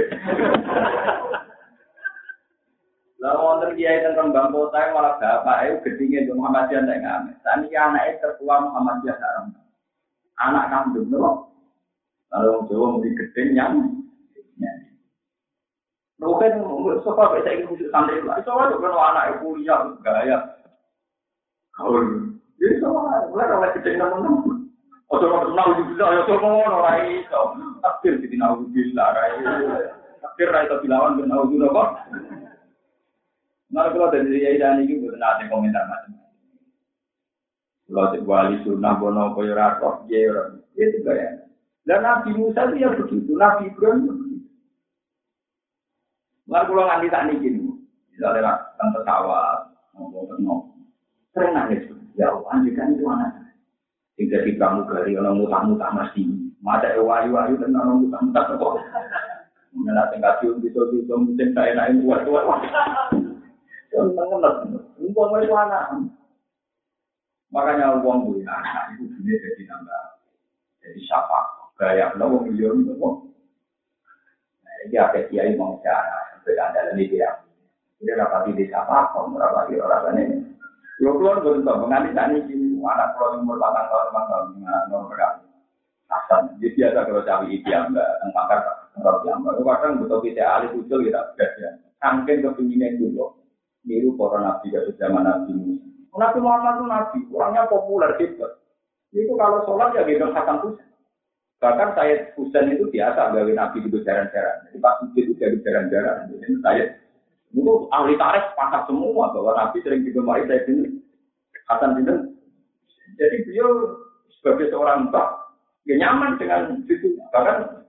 Lalu wonten kiai tentang Bang Kota malah bapak itu gedingnya di Muhammadiyah tak ngamen. Tani anaknya tertua Muhammadiyah haram anak kandung loh. Kalau Jawa mesti gedeng yang Mungkin sebab saya ingin khusus santri lah. Itu kalau anak kuliah gaya. Kalau jadi kalau gedeng teman-teman. Ojo kenal juga, ya coba ngono ora iso. Takdir di nahu billah ra iso. Takdir ra iso dilawan ben nahu juga kok. Nah, kalau dari Yai dan ini, gue nanti komentar macam kalau cek wali sunnah bono koyo ya itu gaya. Dan Nabi Musa itu ya begitu, Nabi Ibrahim itu begitu. Lalu kalau nganti tak nih misalnya tante pesawat, ngomong ngomong, sering nangis. Ya Allah, anjikan itu anak. Hingga di pramugari, orang mutah-mutah masih. Mata ewayu-wayu dan orang mutah-mutah kok. Mengenai tingkat cium bisa-bisa, mungkin umpama itu anak. Makanya uang punya anak itu dunia jadi nambah. Jadi siapa? Gaya no wong miliar itu wong. Nah, ini ada kiai mau cara beda dalam ini dia. Dia dapat di siapa? Di orang lain. Lo keluar gue tuh mengalih tani ini anak keluar umur delapan tahun, lima tahun, anak nomor berapa? Jadi biasa kalau cari itu yang mbak tentang kalau yang itu kadang betul kita alih usul kita ya. Angkin kepinginan dulu, niru para nabi dari zaman nabi Musa. Nabi Muhammad itu nabi, orangnya populer gitu. Itu kalau sholat ya gendong Hasan Husain. Bahkan saya Husain itu biasa gawe nabi itu jaran-jaran. Jadi pas itu jadi jaran-jaran. Jadi saya itu ahli tarikh sepakat semua bahwa nabi sering digemari saya ini Hasan itu. Jadi beliau sebagai seorang mbak, ya nyaman dengan itu. Bahkan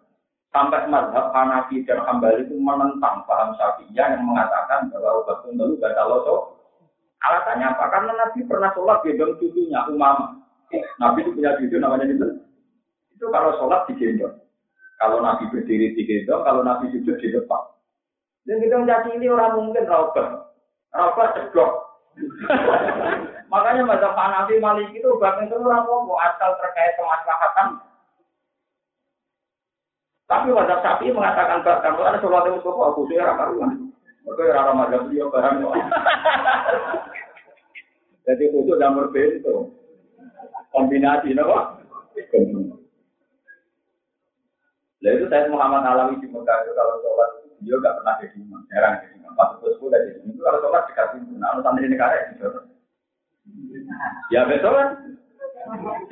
sampai mazhab Hanafi dan Hambali itu menentang paham Syafi'iyah yang mengatakan bahwa obat tunduk kalau Alasannya apa? Karena Nabi pernah sholat gendong cucunya Umama. Nabi itu punya cucu namanya itu. Itu kalau sholat digendong. Kalau Nabi berdiri digendong, kalau Nabi sujud di depan. Dan kita menjadi ini orang mungkin raubah. Raubah cedok. [LAUGHS] Makanya masa Hanafi Malik itu bahkan itu orang mau asal terkait kemaslahatan. Tapi wajah sapi mengatakan bahkan ada sholat yang kok aku sih karuan. Mereka orang Ramadan dia barang. [LAUGHS] Jadi khusus dan berbeda. Kombinasi, apa? Lah itu saya Muhammad Alawi di Mekah kalau sholat beliau nggak pernah jadi imam, jarang jadi imam. Pas itu sudah jadi imam itu kalau sholat dekat pintu. Nah, santri ini karek gitu. Ya betul kan?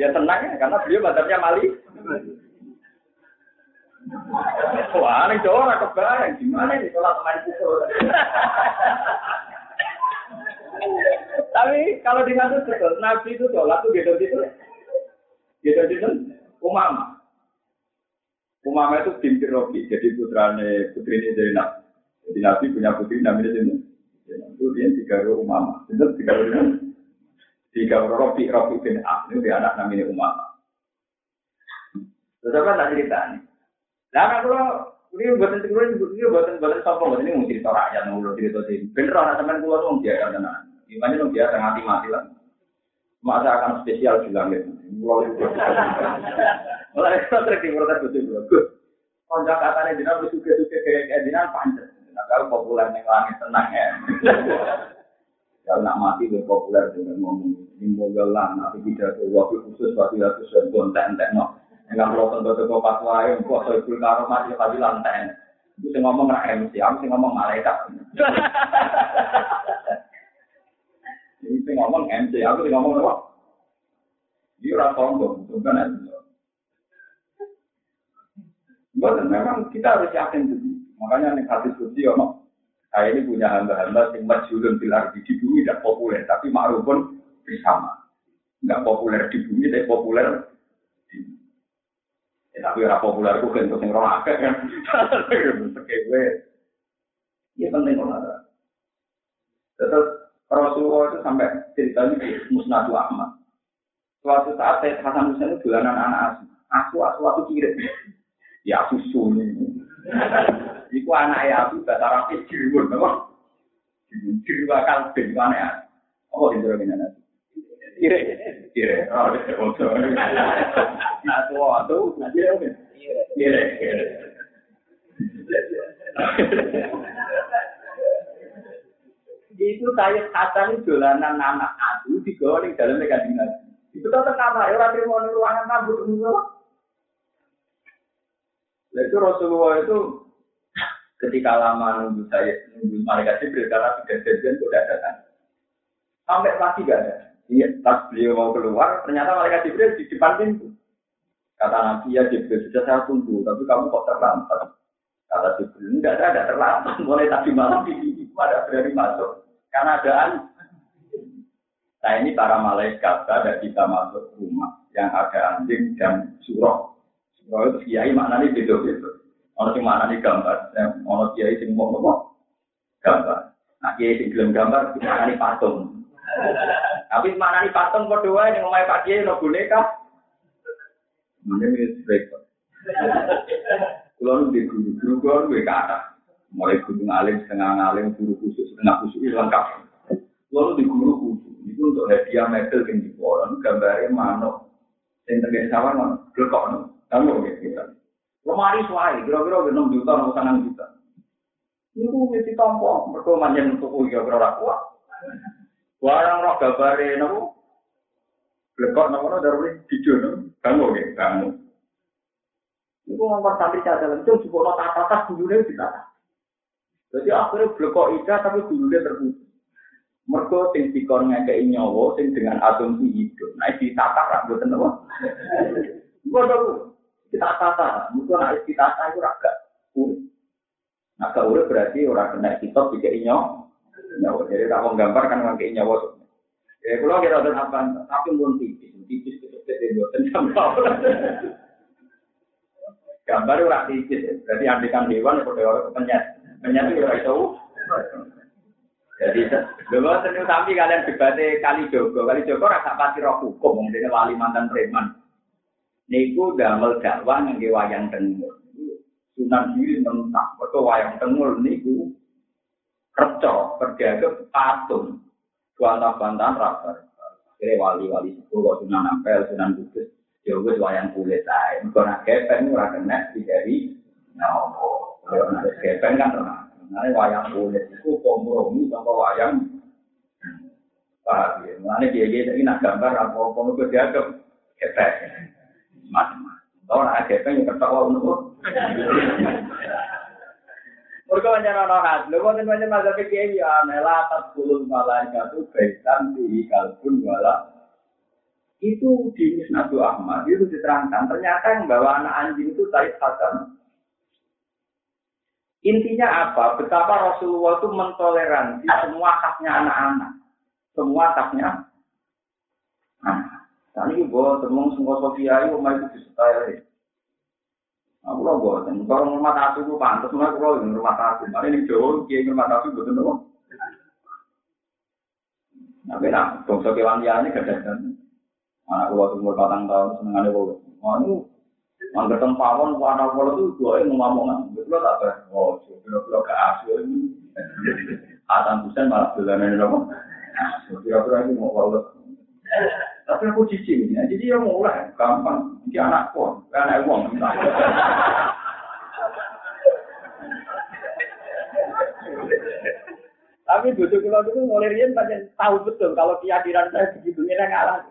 Ya tenang ya, karena beliau badannya mali. Wah, ini Jawa ora kebayang gimana ini sholat main pukul. Tapi kalau di ngatur betul, Nabi itu sholat tuh gitu gitu. Gitu gitu. Umama. Umama itu binti Robi, jadi putrane putri ini Zainab. Jadi Nabi punya putri namanya Zainab. Itu dia tiga Umama. Itu tiga tiga Robi, Robi bin Ab. Ini dia anak namanya Umama. Terus apa tak cerita nih? Nah, kalau ini buatan ini ini buatan buatan sopo, ini mau cerita rakyat, mau cerita sih. Bener orang teman pulau tuh dia kan tenan. Gimana tuh dia mati mati lah. Masa akan spesial di langit. Mulai [LAUGHS] itu sering diprotes betul bagus. Konjak katanya jinak betul betul kayak kayak jinak panjang. Nah kalau populer nih langit tenang ya. [LAUGHS] Kalau nak mati lebih populer dengan ngomong nimbo galang, tapi tidak ada waktu khusus waktu itu sudah konten konten no. Enggak perlu tentu tentu pas wae, kok pun karo mati tapi lantai. Bisa ngomong nak MC, aku ngomong malaikat. [LAUGHS] Ini ngomong MC, aku sih ngomong apa? Dia orang sombong, bukan ya. Bukan, memang kita harus yakin itu. Makanya nih hadis suci ono. Saya ini punya hamba-hamba yang majulun bilar di bumi tidak populer, tapi ma'ruf pun bersama. Enggak populer di bumi, tapi populer di ya, tapi ora populer ku kan sing roh akeh kan. Sekewe. Ya penting olahraga. Terus Rasulullah itu sampai ceritanya di Musnadu Ahmad. Suatu saat saya Hasan Husain itu dolanan anak asuh. Asuh asuh aku kirim. ya susu ini. Itu anak ya aku gak tarap istri pun memang istri bakal bingkane ya oh itu lagi nana kire kire oh itu waktu itu kire kire itu saya kata dolanan anak aku di goreng dalam negatif itu tetap apa ya orang terima ruangan tamu ngono. Itu Rasulullah itu ketika lama nunggu saya nunggu malaikat Jibril karena sudah janjian sudah datang. Sampai pagi gak ada. Iya, pas beliau mau keluar, ternyata malaikat Jibril di depan pintu. Kata Nabi ya Jibril sudah saya tunggu, tapi kamu kok terlambat. Kata Jibril enggak ada, ada terlambat. [LAUGHS] Mulai tadi malam di sini ada berani masuk. Karena adaan. Nah ini para malaikat ada kita masuk rumah yang ada anjing dan surah kalau itu kiai maknanya beda beda. Ono sing maknanya gambar, ono kiai sing mau ngomong gambar. Nah kiai sing gelem gambar maknanya patung. Tapi maknanya patung kok dua yang ngomong pak kiai no boneka. Mana ini repot. Kalau di guru guru guru gue kata, mulai guru ngalim setengah ngalim, guru khusus setengah khusus lengkap. Lalu di guru khusus itu untuk hadiah medal yang di gambarnya manuk. Yang terkait sawan, lekok kamu ya kita. Lemari suai, kira-kira enam juta, enam enam juta. Itu mesti tampo, mereka manjan untuk uya kira kuat. Barang roh gabare nopo. Lekok nopo nopo dari video nopo. Kamu ya, kamu. Itu ngomong santri dalam itu juga nota atas dulunya kita. Jadi akhirnya blekok ida tapi dulunya terputus. Mereka sing dikon ngekei nyawa sing dengan asumsi hidup. Nah, ditata rak boten apa. Bodoh kita tata, mungkin harus kita tata itu raga urip. Nah, gak urip berarti orang kena kitab juga inyo. Nyawa, jadi tak mau gambar kan pakai nyawa. Ya, kalau kira ada apa, tapi pun tipis, tipis itu jadi dua gambar. Gambar orang tipis, berarti andikan hewan ya pada orang penyet, penyet itu orang tahu. Jadi, belum tentu tapi kalian debatnya kali jogo, kali jogo rasa pasti roh hukum, mungkin wali mantan preman niku damel dakwah ngangge wayang tengul. Sunan diri mentah, betul wayang tengul niku kerja, ke patung, bantah-bantahan rasa. Akhirnya wali-wali itu kok sunan ampel, sunan kudus, ya wis wayang kulit ae. Mergo nak kepeng ora kena dijari nyawa. Kalau nak kepeng kan tenang. Nah, wayang kulit itu kompromi sama wayang Pak, ya. Nah, ini nak gambar apa-apa, itu dia ke kepeng. macam-macam. Orang agak pengen ketawa untuk. Mereka menyerah orang Lho kok tenan mazhab iki ya nela atas kulun malaika tu baitan di kalbun wala. Itu di Musnadu Ahmad itu diterangkan ternyata yang bawa anak anjing itu Said Hasan. Intinya apa? Betapa Rasulullah itu mentoleransi semua haknya anak-anak. Semua haknya Saat ini gue temung semua sofia itu mau itu disetai lagi. Aku lo gue temung kalau rumah tasu gue pantas mah gue lo rumah tasu. Ada yang jauh dia rumah tasu gue temung. Nah beda, bangsa kewan dia ini kerja kan. Anak gue waktu umur batang tahun seneng ada gue. Mau mangga tempawon gue anak gue lo tuh gue yang ngomong-ngomong. Tak pernah. Oh, gue lo lo ke asu ini. Atan pusen malah tuh kan ini lo. Nah, gue lo lagi mau kalau tapi aku cici ini, jadi dia mulai gampang. Dia anak pun, anak uang. Tapi butuh kalau itu mulai rian tahu betul kalau keyakinan saya begitu ini ngalah.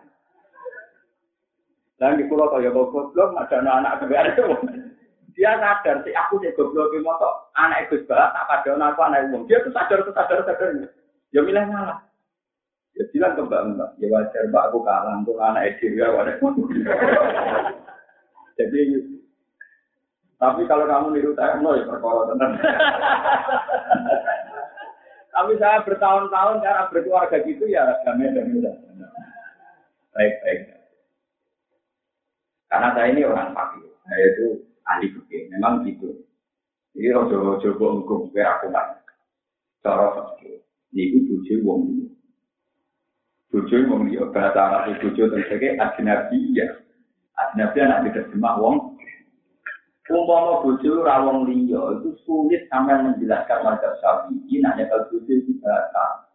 Dan di pulau kaya goblok, ada anak-anak kebiasaan itu. Dia sadar sih aku sih goblok di motor, anak itu balap, tak ada aku anak umum. Dia tuh sadar, tuh sadar, sadar. Ya milih ngalah. Ya bilang ke Mbak Mbak, ya wajar Mbak aku kalah untuk anak SD ya wajar. [LAUGHS] Jadi tapi kalau kamu niru saya, no ya perkara tenang. [LAUGHS] tapi saya bertahun-tahun cara berkeluarga gitu ya damai-damai. Baik-baik. Karena saya ini orang fakir, saya itu ahli fikih, memang gitu. Jadi rojo-rojo hukum, biar aku kan. Cara fakir, ini bujuk wong ini. Bojo wong liya bahasa Arab bojo terus ajnabi ya. Ajnabi anak diterjemah wong. Umpama bojo ora wong liya itu sulit sampai menjelaskan mazhab Syafi'i nanya kalau bojo itu bahasa.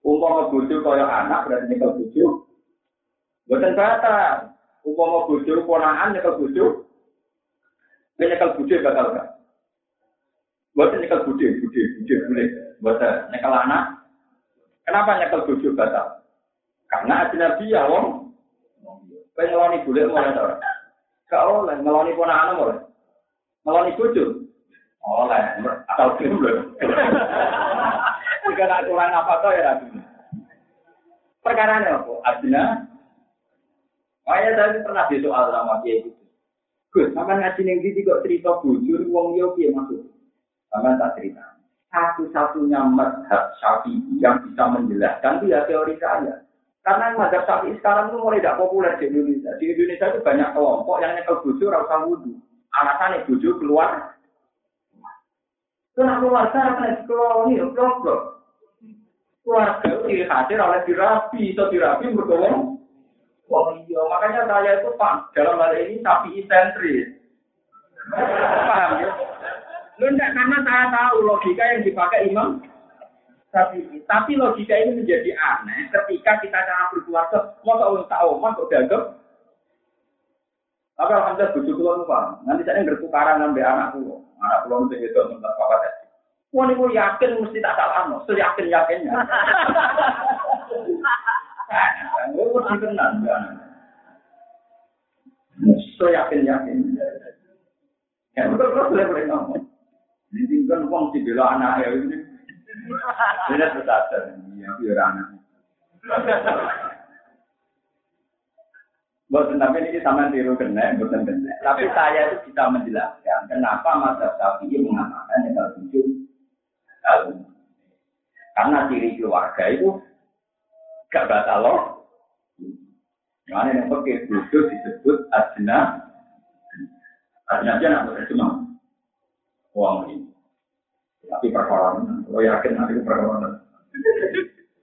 Umpama bojo kaya anak berarti nyekel bojo. Boten bahasa. Umpama bojo ponakan nyekel bojo. Nyekel bojo bakal gak? Boten nyekel bojo, bojo, bojo boleh. Boten nyekel anak Kenapa nyekel bojo batal? Karena nabi ya wong. Pengeloni boleh mulai ora? Gak oleh, ngeloni ponakan boleh. Ngeloni bojo. Oleh, atau film lho. Jika nak kurang apa tuh ya rabi. Perkara ini apa? Adina. Makanya saya pernah di soal sama dia itu. Gus, sama ngaji neng di kok cerita bujur wong yo piye maksud? Sama tak cerita satu-satunya madhab syafi'i yang bisa menjelaskan itu ya teori saya. Karena madhab syafi'i sekarang itu mulai tidak populer di Indonesia. Di Indonesia itu banyak kelompok yang nyekel bujuk rasa wudhu. Alasannya bujuk keluar. Kenapa keluarga akan keluar ini, blok-blok. Keluarga itu hadir oleh dirapi, atau dirapi bergowong. Oh iya, makanya saya itu pak dalam hal ini sapi sentris. Paham ya? Lu enggak karena saya tahu logika yang dipakai Imam tapi tapi logika ini menjadi aneh ketika kita cara berkeluarga mau tahu tahu mau kok dianggap tapi alhamdulillah bujuk keluar paham nanti saya bertukaran ngambil anak pulau anak pulau itu itu tempat papa tadi Wah, ini yakin mesti tak salah, no. Seyakin yakinnya. Gue mesti tenang, Seyakin yakin. Ya, betul betul boleh boleh ngomong. Ini kan uang di bela anak ya ini. Ini bersadar, iya biar anak. Bukan tapi ini sama tiru kena, bukan kena. Tapi saya itu bisa menjelaskan kenapa masa sapi mengatakan yang tujuh kalau karena ciri keluarga itu gak batal loh. Mana yang pakai butuh disebut asna, asna aja nak cuma uang ini. Tapi perkara lo yakin nanti perkara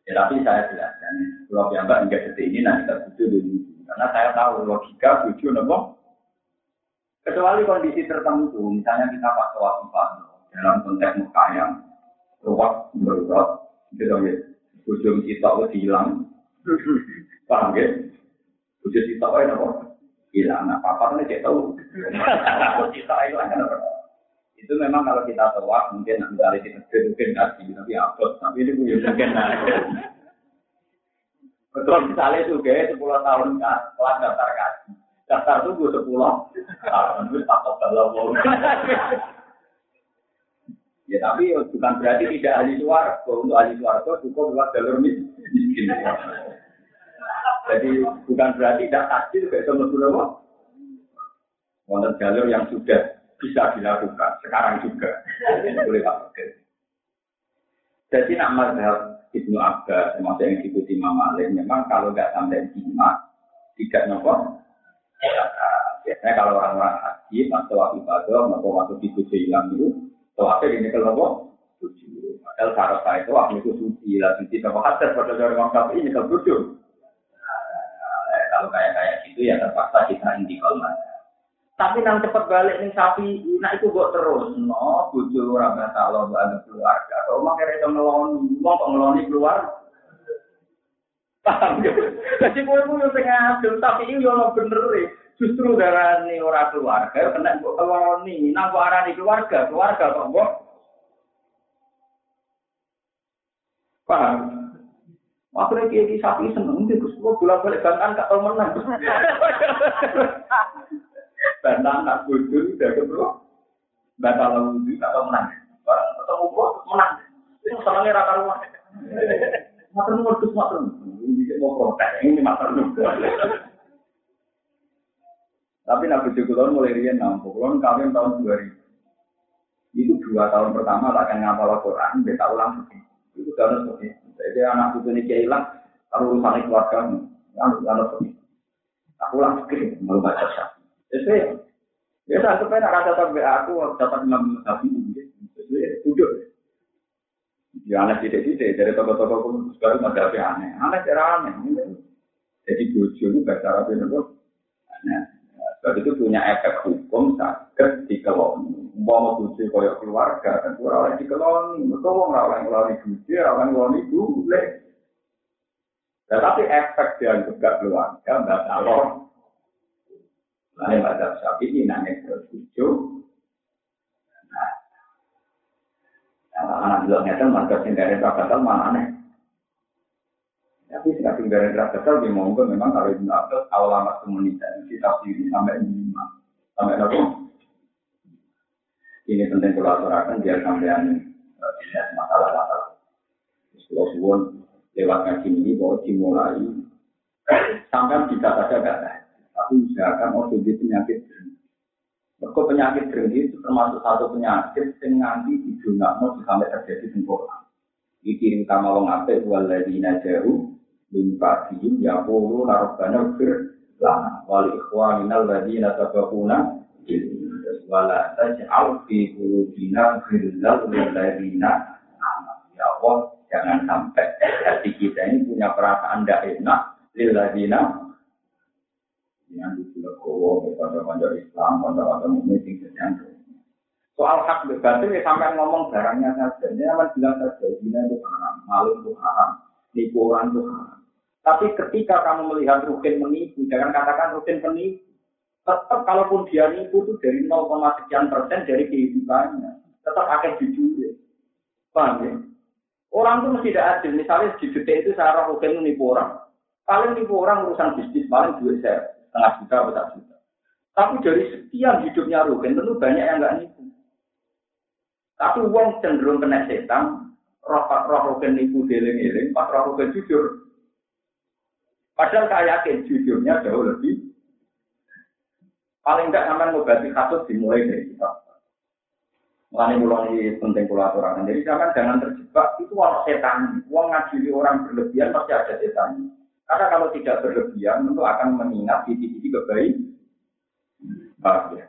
Ya tapi saya jelaskan, kalau piyambak hingga detik ini nanti kita butuh dulu. Karena saya tahu logika butuh nopo. Kecuali kondisi tertentu, misalnya kita pas waktu dalam konteks muka yang ruwet berurat, gitu ya. Bujuk kita udah hilang, paham ya? Bujuk kita nopo hilang. Nah, [LAUGHS] apa kan kita tahu? Kita hilang kan itu memang kalau kita tewak mungkin nanti kita mungkin kasih tapi apa tapi ini punya mungkin betul misalnya juga sepuluh tahun kan kelas daftar kasih Daftar tunggu sepuluh tahun itu takut kalau Ya tapi bukan berarti tidak ahli suara. Untuk ahli suara cukup lewat jalur miskin. Jadi bukan berarti tidak takdir kayak sama apa? Wonten jalur yang sudah bisa dilakukan sekarang juga. Boleh pakai. Jadi nak mazhab Ibnu Abbas, termasuk yang diikuti Imam Malik, memang kalau nggak sampai lima, tidak nopo. Ya, biasanya kalau orang-orang haji, atau waktu ibadah, atau waktu di hilang itu, apa ini kalau tujuh. Padahal syarat itu waktu itu suci, lah suci nopo hadas pada orang orang ini kalau tujuh. Kalau kayak kayak gitu ya terpaksa kita intikal mana. Tapi nang cepet balik nih sapi, nah itu buat terus, no, bujuk orang kata lo ada keluarga. Kalau mak kira itu ngeloni, mau kok ngeloni keluar. Paham ya? Jadi gue punya sengaja, tapi ini yang bener ya. Justru darah ini orang keluarga, kena gue ngeloni, nah gue arah di keluarga, keluarga kok gue. Paham? Akhirnya kayak sapi seneng, terus gue pulang balik bantan gak tau menang. [LAUGHS] Bantah anak bodoh udah ketemu. Bantah lalu tak tahu menang. Barang ketemu gua menang. Itu rata rumah. Mater nuwun Gus mater. Ini mau protes, ini mater Tapi Nabi Jokowi mulai rian nampuk, kulon kawin tahun 2000. Itu dua tahun pertama tak akan ngapal Quran, dia tahu langsung. Itu karena seperti Jadi anak itu ini hilang, kalau urusan keluarga, lalu seperti. Aku langsung mau baca syarat. Jadi, ya saya sampai nak rasa sampai aku dapat enam nabi Jadi, duduk. Ya aneh tidak-tidak dari toko-toko pun baru ada apa aneh. Aneh cara aneh. Jadi bojo itu bahasa Arab itu aneh. Sebab itu punya efek hukum sakit di kelon. Mau bojo koyok keluarga kan kurang di kelon. Mereka mau ngelawan ngeloni bojo, ngelawan ngeloni boleh. Tetapi efek dia juga keluarga, nggak calon. Lain pada sapi ini nangis tertuju. Nah, anak bilang itu marga singgaran rakatal mana aneh. Tapi singkat singgaran rakatal di monggo memang kalau itu Abbas awal amat komunitas kita sendiri sampai lima sampai berapa? Ini penting kalau aturakan biar sampean tidak masalah-masalah. Kalau suwon lewat ngaji ini bahwa dimulai sampai bisa saja kata tapi usahakan ojo di penyakit dreng. Mereka penyakit dreng itu termasuk satu penyakit yang nanti di dunia mau sampai terjadi sempurna. Dikirim sama wong apik waladina jauh min ba'dihim yaqulu rabbana fir lana wal ikhwanina alladziina sabaquna wala taj'al fi qulubina ghillal lil ladzina ya Allah jangan sampai hati kita ini punya perasaan tidak enak lil ladzina yang di Legowo, pada Islam, pada pada mukmin yang Soal hak berbatin ya sampai ngomong barangnya saja. Ini akan bilang saja, ini itu haram, malu itu haram, nipu orang itu haram. Tapi ketika kamu melihat rukin menipu, jangan katakan rukin menipu. Tetap kalaupun dia nipu itu dari 0, sekian persen dari kehidupannya. Tetap akan jujur. Paham ya? Orang itu mesti tidak adil. Misalnya di itu saya rukin menipu orang. Paling nipu orang urusan bisnis, paling dua share setengah juta atau satu juta. Tapi dari sekian hidupnya Rugen tentu banyak yang nggak nipu. Tapi uang cenderung kena setan, roh roh Rugen nipu deling-eling, pas roh Rugen jujur. Padahal saya yakin jujurnya jauh lebih. Paling enggak sampai ngobati kasus dimulai dari kita. Mulai mulai penting aturan. Jadi jangan terjebak itu orang setan. Uang ngadili orang berlebihan pasti ada setan. Karena kalau tidak berlebihan tentu akan mengingat titik-titik kebaikan. Bahagia. Ya?